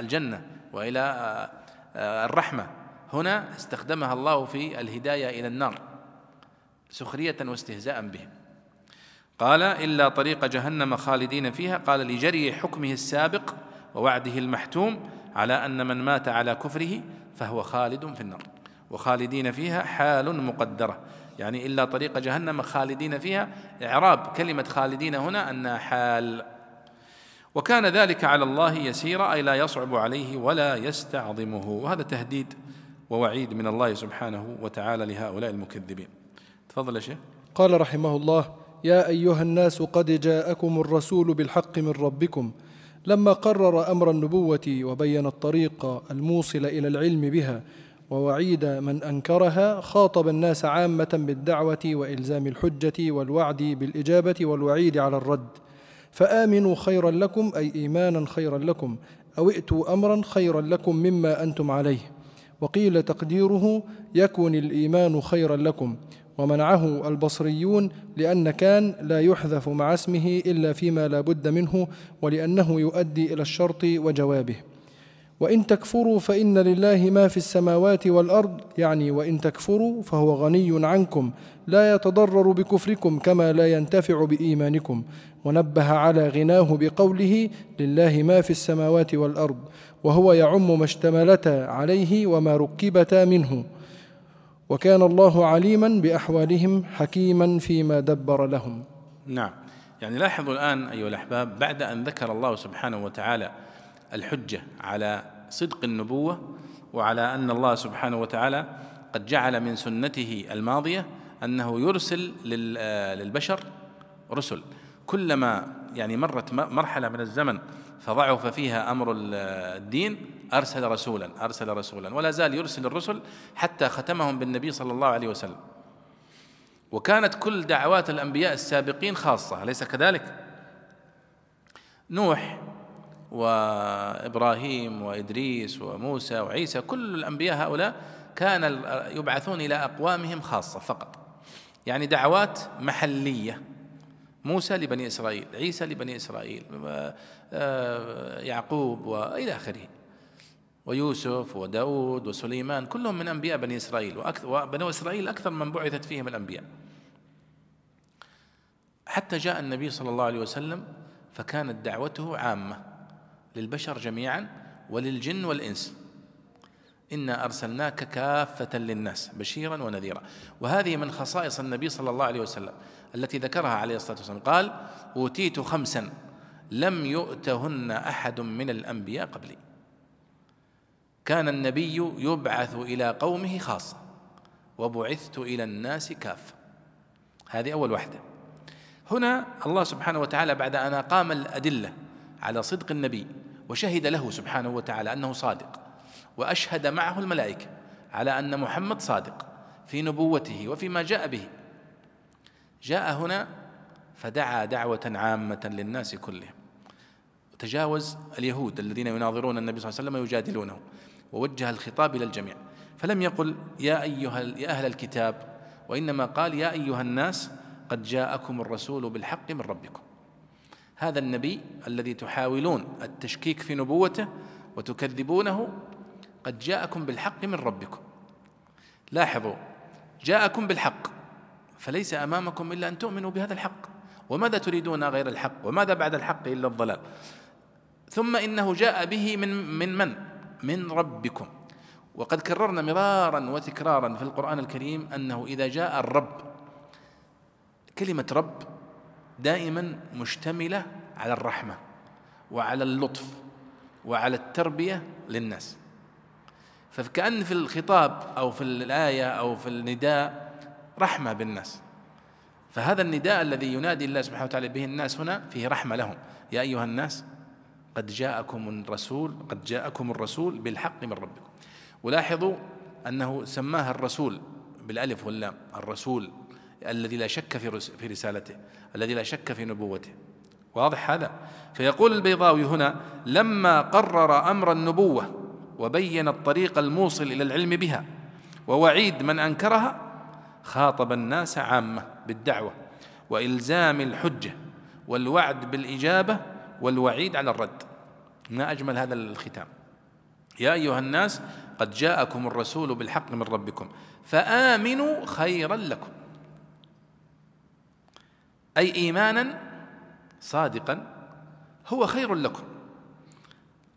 الجنة وإلى الرحمة. هنا استخدمها الله في الهداية إلى النار سخرية واستهزاء بهم. قال إلا طريق جهنم خالدين فيها. قال لجري حكمه السابق ووعده المحتوم على أن من مات على كفره فهو خالد في النار. وخالدين فيها حال مقدرة. يعني إلا طريق جهنم خالدين فيها. إعراب كلمة خالدين هنا أنها حال. وكان ذلك على الله يسيرا أي لا يصعب عليه ولا يستعظمه. وهذا تهديد ووعيد من الله سبحانه وتعالى لهؤلاء المكذبين. تفضل يا شيخ. قال رحمه الله يا أيها الناس قد جاءكم الرسول بالحق من ربكم. لما قرر أمر النبوة وبين الطريق الموصل إلى العلم بها ووعيد من أنكرها خاطب الناس عامة بالدعوة وإلزام الحجة والوعد بالإجابة والوعيد على الرد. فآمنوا خيرا لكم أي ايمانا خيرا لكم أو ائتوا امرا خيرا لكم مما أنتم عليه. وقيل تقديره يكن الإيمان خيرا لكم. ومنعه البصريون لأن كان لا يحذف مع اسمه إلا فيما لا بد منه ولأنه يؤدي إلى الشرط وجوابه. وإن تكفروا فإن لله ما في السماوات والأرض يعني وإن تكفروا فهو غني عنكم لا يتضرر بكفركم كما لا ينتفع بإيمانكم. ونبه على غناه بقوله لله ما في السماوات والأرض وهو يعم ما اشتملتا عليه وما ركبتا منه. وكان الله عليما بأحوالهم حكيما فيما دبر لهم. نعم. يعني لاحظوا الآن أيها الأحباب بعد أن ذكر الله سبحانه وتعالى الحجة على صدق النبوة وعلى أن الله سبحانه وتعالى قد جعل من سنته الماضية أنه يرسل للبشر رسل. كلما يعني مرت مرحلة من الزمن فضعف فيها أمر الدين أرسل رسولا أرسل رسولا ولا زال يرسل الرسل حتى ختمهم بالنبي صلى الله عليه وسلم. وكانت كل دعوات الأنبياء السابقين خاصة أليس كذلك؟ نوح وإبراهيم وإدريس وموسى وعيسى كل الأنبياء هؤلاء كان يبعثون إلى أقوامهم خاصة فقط. يعني دعوات محلية. موسى لبني إسرائيل عيسى لبني إسرائيل آه، يعقوب والى آخره. ويوسف وداود وسليمان كلهم من أنبياء بني إسرائيل وبنو إسرائيل أكثر من بعثت فيهم الأنبياء. حتى جاء النبي صلى الله عليه وسلم فكانت دعوته عامة للبشر جميعا وللجن والإنس. إنا أرسلناك كافة للناس بشيرا ونذيرا. وهذه من خصائص النبي صلى الله عليه وسلم. التي ذكرها عليه الصلاة والسلام. قال أوتيت خمسا لم يؤتهن أحد من الأنبياء قبلي. كان النبي يبعث إلى قومه خاصة وبعثت إلى الناس كافة. هذه أول وحدة. هنا الله سبحانه وتعالى بعد أن أقام الأدلة على صدق النبي وشهد له سبحانه وتعالى أنه صادق وأشهد معه الملائكة على أن محمد صادق في نبوته وفيما جاء به جاء هنا فدعا دعوة عامة للناس كلهم. تجاوز اليهود الذين يناظرون النبي صلى الله عليه وسلم ويجادلونه ووجه الخطاب إلى الجميع. فلم يقل يا أيها يا أهل الكتاب وإنما قال يا أيها الناس قد جاءكم الرسول بالحق من ربكم. هذا النبي الذي تحاولون التشكيك في نبوته وتكذبونه قد جاءكم بالحق من ربكم. لاحظوا جاءكم بالحق. فليس أمامكم إلا أن تؤمنوا بهذا الحق. وماذا تريدون غير الحق؟ وماذا بعد الحق إلا الضلال؟ ثم إنه جاء به من من من؟ من ربكم. وقد كررنا مرارا وتكرارا في القرآن الكريم أنه إذا جاء الرب كلمة رب دائما مشتملة على الرحمة وعلى اللطف وعلى التربية للناس. فكأن في الخطاب أو في الآية أو في النداء رحمة بالناس. فهذا النداء الذي ينادي الله سبحانه وتعالى به الناس هنا فيه رحمة لهم. يا أيها الناس قد جاءكم الرسول قد جاءكم الرسول بالحق من ربكم. ولاحظوا أنه سماها الرسول بالألف واللام الرسول الذي لا شك في في رسالته الذي لا شك في نبوته. واضح هذا؟ فيقول البيضاوي هنا لما قرر أمر النبوة وبين الطريق الموصل إلى العلم بها ووعيد من أنكرها خاطب الناس عامة بالدعوة وإلزام الحجة والوعد بالإجابة والوعيد على الرد. ما أجمل هذا الختام. يا أيها الناس قد جاءكم الرسول بالحق من ربكم فآمنوا خيرا لكم. أي ايمانا صادقا هو خير لكم.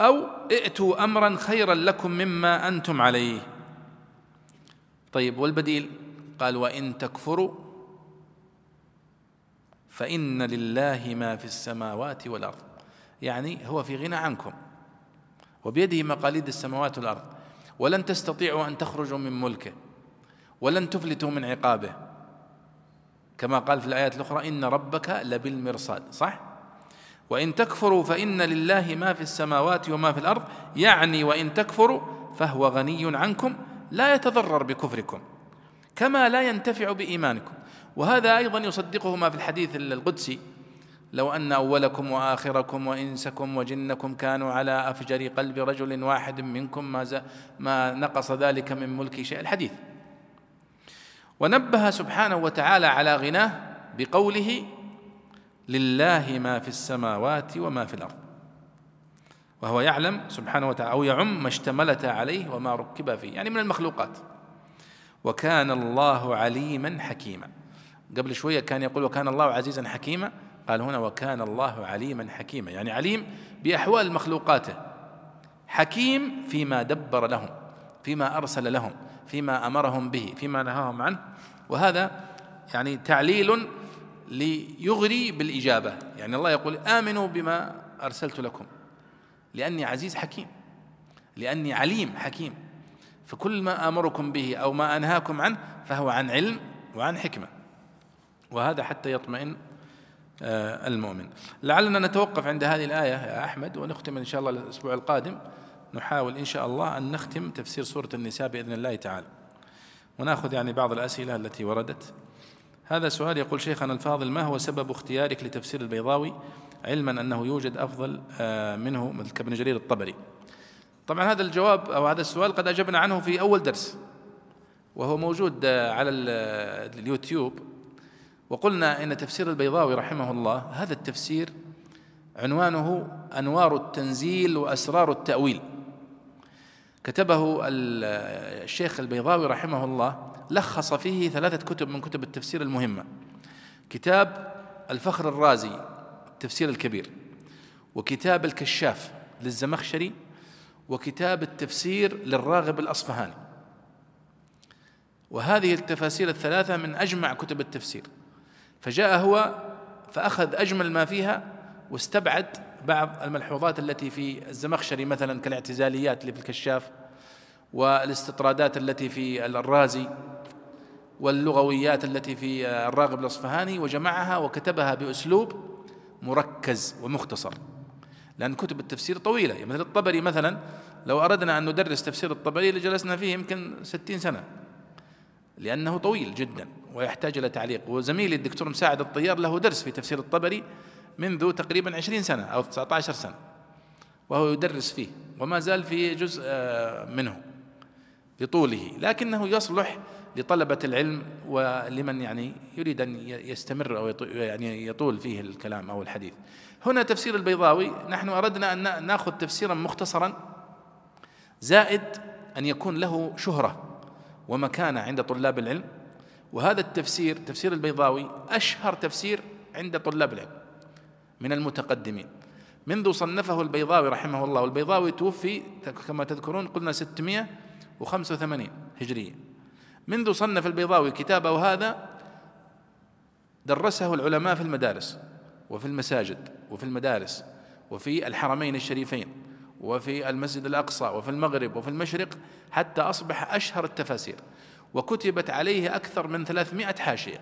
أو ائتوا امرا خيرا لكم مما أنتم عليه. طيب والبديل؟ قال وإن تكفروا فإن لله ما في السماوات والأرض. يعني هو في غنى عنكم وبيده مقاليد السماوات والأرض. ولن تستطيعوا أن تخرجوا من ملكه ولن تفلتوا من عقابه. كما قال في الآيات الأخرى إن ربك لبالمرصاد صح؟ وإن تكفروا فإن لله ما في السماوات وما في الأرض. يعني وإن تكفروا فهو غني عنكم لا يتضرر بكفركم. كما لا ينتفع بإيمانكم. وهذا أيضا يصدقه ما في الحديث القدسي. لو أن أولكم وآخركم وإنسكم وجنكم كانوا على أفجر قلب رجل واحد منكم ما, ما نقص ذلك من ملك شيء. الحديث. ونبه سبحانه وتعالى على غناه بقوله لله ما في السماوات وما في الأرض. وهو يعلم سبحانه وتعالى أو يعم ما اشتملت عليه وما ركب فيه. يعني من المخلوقات. وكان الله عليما حكيما. قبل شوية كان يقول وكان الله عزيزا حكيما. قال هنا وكان الله عليما حكيما. يعني عليم بأحوال مخلوقاته. حكيم فيما دبر لهم فيما أرسل لهم فيما أمرهم به فيما نهاهم عنه. وهذا يعني تعليل ليغري بالإجابة. يعني الله يقول آمنوا بما أرسلت لكم. لأني عزيز حكيم. لأني عليم حكيم. فكل ما آمركم به أو ما أنهاكم عنه فهو عن علم وعن حكمة. وهذا حتى يطمئن آه، المؤمن. لعلنا نتوقف عند هذه الآية يا أحمد ونختم إن شاء الله الأسبوع القادم. نحاول إن شاء الله أن نختم تفسير سورة النساء بإذن الله تعالى. ونأخذ يعني بعض الأسئلة التي وردت. هذا سؤال يقول شيخنا الفاضل ما هو سبب اختيارك لتفسير البيضاوي؟ علما أنه يوجد أفضل آه، منه مثل كابن جرير الطبري. طبعا هذا الجواب أو هذا السؤال قد أجبنا عنه في أول درس وهو موجود على اليوتيوب. وقلنا إن تفسير البيضاوي رحمه الله هذا التفسير عنوانه أنوار التنزيل وأسرار التأويل. كتبه الشيخ البيضاوي رحمه الله لخص فيه ثلاثة كتب من كتب التفسير المهمة. كتاب الفخر الرازي التفسير الكبير وكتاب الكشاف للزمخشري وكتاب التفسير للراغب الأصفهاني. وهذه التفاسير الثلاثة من أجمع كتب التفسير. فجاء هو فأخذ أجمل ما فيها واستبعد بعض الملحوظات التي في الزمخشري مثلا كالاعتزاليات اللي في الكشاف والاستطرادات التي في الرازي واللغويات التي في الراغب الأصفهاني وجمعها وكتبها بأسلوب مركز ومختصر. لأن كتب التفسير طويلة يعني مثل الطبري مثلا لو أردنا أن ندرس تفسير الطبري لجلسنا فيه يمكن ستين سنة لأنه طويل جدا ويحتاج إلى تعليق. وزميلي الدكتور مساعد الطيار له درس في تفسير الطبري منذ تقريبا عشرين سنة أو 19 سنة وهو يدرس فيه وما زال في جزء آه، منه بطوله. لكنه يصلح لطلبة العلم ولمن يعني يريد أن يستمر أو يعني يطول فيه الكلام أو الحديث. هنا تفسير البيضاوي. نحن أردنا أن نأخذ تفسيرا مختصرا زائد أن يكون له شهرة ومكانة عند طلاب العلم. وهذا التفسير تفسير البيضاوي أشهر تفسير عند طلاب العلم من المتقدمين. منذ صنفه البيضاوي رحمه الله والبيضاوي توفي كما تذكرون قلنا 685 هجرية. منذ صنف البيضاوي كتابه هذا درسه العلماء في المدارس وفي المساجد وفي المدارس وفي الحرمين الشريفين. وفي المسجد الأقصى وفي المغرب وفي المشرق حتى أصبح أشهر التفاسير. وكتبت عليه أكثر من 300 حاشية.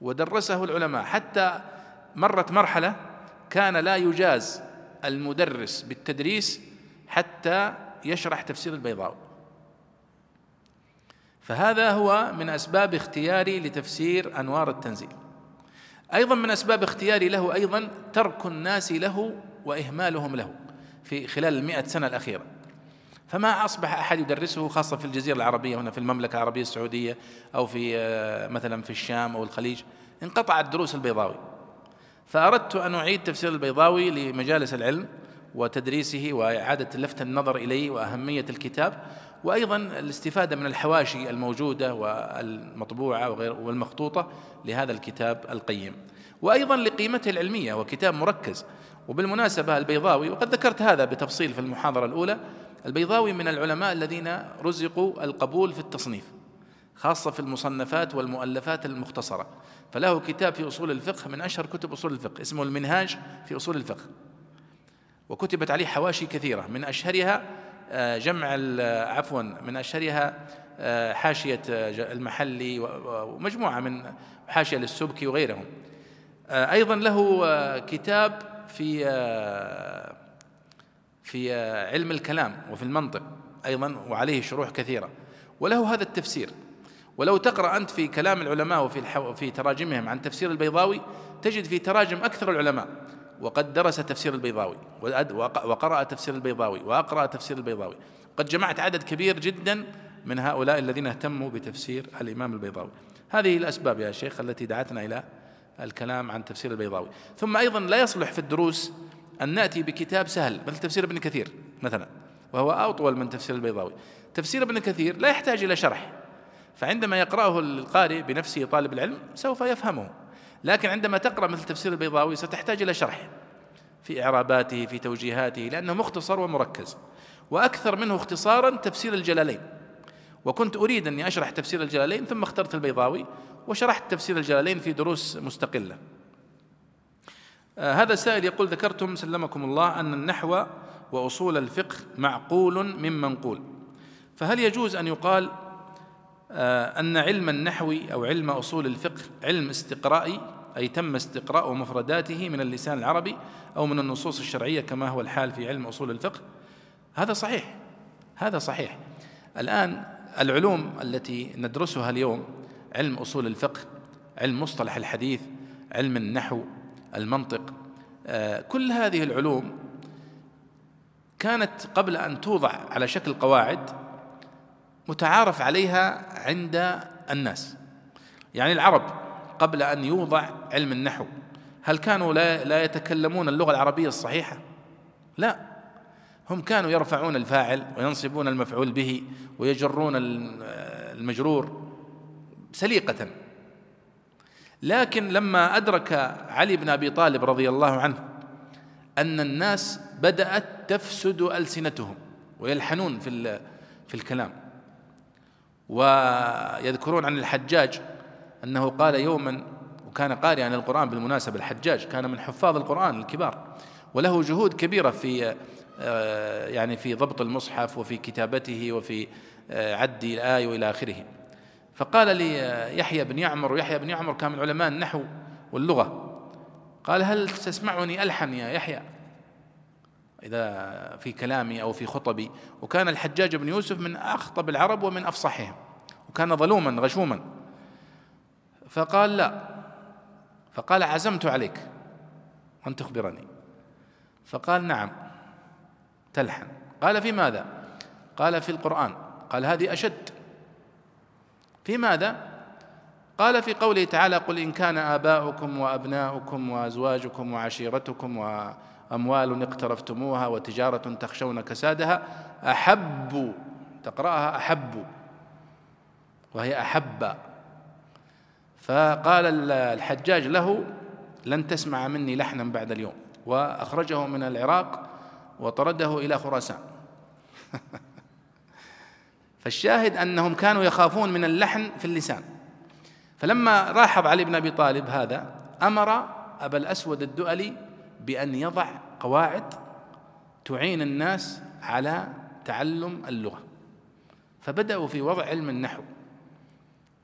ودرسه العلماء. حتى مرت مرحلة كان لا يجاز المدرس بالتدريس حتى يشرح تفسير البيضاوي فهذا هو من أسباب اختياري لتفسير أنوار التنزيل. أيضا من أسباب اختياري له أيضا ترك الناس له وإهمالهم له. في خلال المئة سنة الأخيرة. فما أصبح أحد يدرسه خاصة في الجزيرة العربية هنا في المملكة العربية السعودية أو في آه، مثلا في الشام أو الخليج انقطعت دروس البيضاوي. فأردت أن أعيد تفسير البيضاوي لمجالس العلم وتدريسه وإعادة لفت النظر إليه وأهمية الكتاب وأيضا الاستفادة من الحواشي الموجودة والمطبوعة والمخطوطة لهذا الكتاب القيم. وأيضا لقيمته العلمية وكتاب مركز. وبالمناسبة البيضاوي وقد ذكرت هذا بتفصيل في المحاضرة الأولى البيضاوي من العلماء الذين رزقوا القبول في التصنيف خاصة في المصنفات والمؤلفات المختصرة. فله كتاب في أصول الفقه من أشهر كتب أصول الفقه اسمه المنهاج في أصول الفقه. وكتبت عليه حواشي كثيرة من أشهرها آه، جمع عفوا من أشهرها آه، حاشية آه، المحلي ومجموعة من حاشية للسبكي وغيرهم. أيضا له كتاب في في علم الكلام وفي المنطق أيضا وعليه شروح كثيرة. وله هذا التفسير. ولو تقرأ أنت في كلام العلماء وفي. في تراجمهم عن تفسير البيضاوي تجد في تراجم أكثر العلماء. وقد درس تفسير البيضاوي وقرأ تفسير البيضاوي وأقرأ تفسير البيضاوي. قد جمعت عدد كبير جدا من هؤلاء الذين اهتموا بتفسير الإمام البيضاوي. هذه الأسباب يا شيخ التي دعتنا إلى الكلام عن تفسير البيضاوي. ثم أيضا لا يصلح في الدروس أن نأتي بكتاب سهل مثل تفسير ابن كثير مثلا وهو أطول من تفسير البيضاوي. تفسير ابن كثير لا يحتاج إلى شرح فعندما يقرأه القارئ بنفسه طالب العلم سوف يفهمه. لكن عندما تقرأ مثل تفسير البيضاوي ستحتاج إلى شرح في إعراباته في توجيهاته لأنه مختصر ومركز. وأكثر منه اختصارا تفسير الجلالين. وكنت أريد أني أشرح تفسير الجلالين ثم اخترت البيضاوي. وشرحت تفسير الجلالين في دروس مستقلة. آه هذا سائل يقول ذكرتم سلمكم الله أن النحو وأصول الفقه معقول من منقول. فهل يجوز أن يقال آه أن علم النحو أو علم أصول الفقه علم استقرائي أي تم استقراء مفرداته من اللسان العربي أو من النصوص الشرعية كما هو الحال في علم أصول الفقه؟ هذا صحيح هذا صحيح. الآن العلوم التي ندرسها اليوم علم أصول الفقه علم مصطلح الحديث علم النحو المنطق آه، كل هذه العلوم كانت قبل أن توضع على شكل قواعد متعارف عليها عند الناس. يعني العرب قبل أن يوضع علم النحو هل كانوا لا, لا يتكلمون اللغة العربية الصحيحة؟ لا. هم كانوا يرفعون الفاعل وينصبون المفعول به ويجرون المجرور. سليقة. لكن لما أدرك علي بن أبي طالب رضي الله عنه أن الناس بدأت تفسد ألسنتهم ويلحنون في في الكلام ويذكرون عن الحجاج أنه قال يوما وكان قارئا للقرآن بالمناسبة الحجاج كان من حفاظ القرآن الكبار وله جهود كبيرة في آه، يعني في ضبط المصحف وفي كتابته وفي آه، عد الآية وإلى آخره. فقال لي آه، يحيى بن يعمر ويحيى بن يعمر كان من علماء النحو واللغة. قال هل تسمعني ألحن يا يحيى؟ إذا في كلامي أو في خطبي. وكان الحجاج بن يوسف من أخطب العرب ومن أفصحهم. وكان ظلوما غشوما. فقال لا. فقال عزمت عليك أن تخبرني. فقال نعم تلحن. قال في ماذا؟ قال في القرآن. قال هذه أشد. في ماذا؟ قال في قوله تعالى قل إن كان آباؤكم وأبناؤكم وأزواجكم وعشيرتكم وأموال اقترفتموها وتجارة تخشون كسادها أحب تقرأها أحب وهي أحب. فقال الحجاج له لن تسمع مني لحنا بعد اليوم. وأخرجه من العراق وطرده إلى خراسان. فالشاهد أنهم كانوا يخافون من اللحن في اللسان. فلما لاحظ علي بن أبي طالب هذا أمر أبا الأسود الدؤلي بأن يضع قواعد تعين الناس على تعلم اللغة. فبدأوا في وضع علم النحو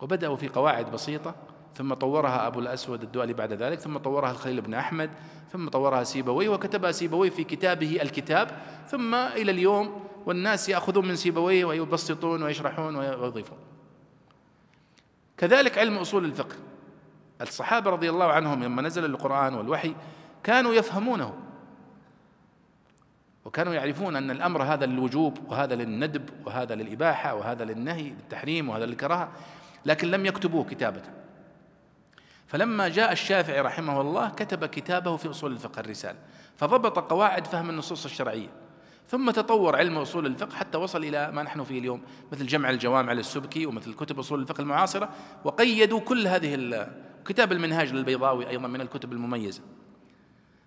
وبدأوا في قواعد بسيطة ثم طورها أبو الأسود الدؤلي بعد ذلك ثم طورها الخليل بن أحمد ثم طورها سيبويه وكتبها سيبويه في كتابه الكتاب ثم إلى اليوم والناس يأخذون من سيبويه ويبسطون ويشرحون ويضيفون. كذلك علم أصول الفقه. الصحابة رضي الله عنهم لما نزل القرآن والوحي كانوا يفهمونه. وكانوا يعرفون أن الأمر هذا للوجوب وهذا للندب وهذا للإباحة وهذا للنهي بالتحريم وهذا للكراهة لكن لم يكتبوه كتابة. فلما جاء الشافعي رحمه الله كتب كتابه في أصول الفقه الرسالة فضبط قواعد فهم النصوص الشرعية. ثم تطور علم أصول الفقه حتى وصل إلى ما نحن فيه اليوم مثل جمع الجوامع للسبكي ومثل كتب أصول الفقه المعاصرة وقيدوا كل هذه كتاب المنهاج للبيضاوي أيضا من الكتب المميزة.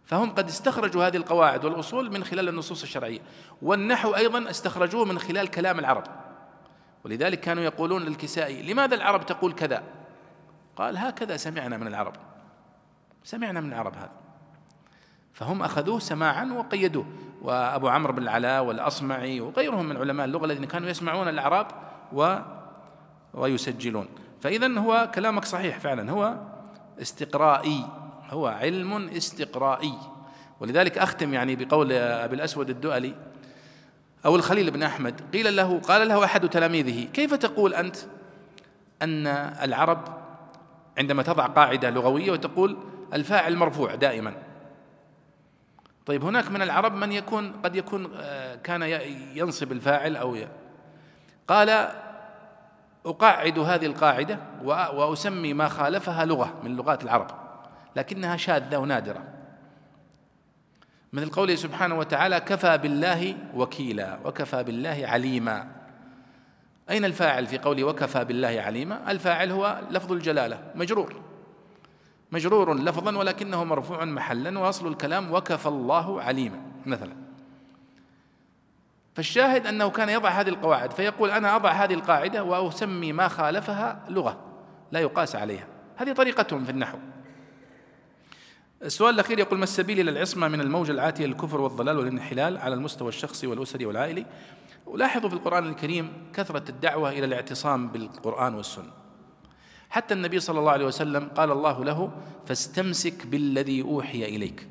فهم قد استخرجوا هذه القواعد والأصول من خلال النصوص الشرعية والنحو أيضا استخرجوه من خلال كلام العرب. ولذلك كانوا يقولون للكسائي لماذا العرب تقول كذا؟ قال هكذا سمعنا من العرب. سمعنا من العرب هذا. فهم أخذوه سماعا وقيدوه. وأبو عمرو بن العلاء والأصمعي وغيرهم من علماء اللغة الذين كانوا يسمعون الأعراب و ويسجلون. فإذا هو كلامك صحيح فعلا. هو استقرائي. هو علم استقرائي. ولذلك أختم يعني بقول أبي الأسود الدؤلي أو الخليل بن أحمد قيل له قال له أحد تلاميذه كيف تقول أنت أن العرب عندما تضع قاعدة لغوية وتقول الفاعل مرفوع دائما؟ طيب هناك من العرب من يكون قد يكون آه، كان ينصب الفاعل أو قال أقعد هذه القاعدة وأسمي ما خالفها لغة من لغات العرب لكنها شاذة ونادرة. مثل قوله سبحانه وتعالى كفى بالله وكيلا وكفى بالله عليما. أين الفاعل في قوله وكفى بالله عليما الفاعل هو لفظ الجلالة مجرور. مجرور لفظا ولكنه مرفوع محلا وأصل الكلام وكفى الله عليما مثلا. فالشاهد أنه كان يضع هذه القواعد فيقول أنا أضع هذه القاعدة وأسمي ما خالفها لغة لا يقاس عليها. هذه طريقتهم في النحو. السؤال الأخير يقول ما السبيل إلى العصمة من الموجة العاتية للكفر والضلال والانحلال على المستوى الشخصي والأسري والعائلي ولاحظوا في القرآن الكريم كثرة الدعوة إلى الاعتصام بالقرآن والسنة. حتى النبي صلى الله عليه وسلم قال الله له فاستمسك بالذي أوحي إليك.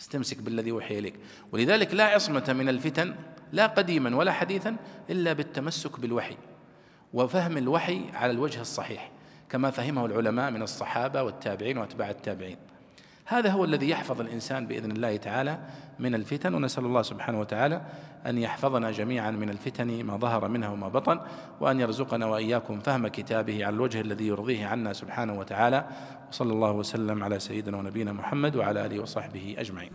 استمسك بالذي أوحي إليك. ولذلك لا عصمة من الفتن لا قديما ولا حديثا إلا بالتمسك بالوحي وفهم الوحي على الوجه الصحيح كما فهمه العلماء من الصحابة والتابعين وأتباع التابعين. هذا هو الذي يحفظ الإنسان بإذن الله تعالى من الفتن ونسأل الله سبحانه وتعالى أن يحفظنا جميعا من الفتن ما ظهر منها وما بطن وأن يرزقنا وإياكم فهم كتابه على الوجه الذي يرضيه عنا سبحانه وتعالى. وصلى الله وسلم على سيدنا ونبينا محمد وعلى آله وصحبه أجمعين.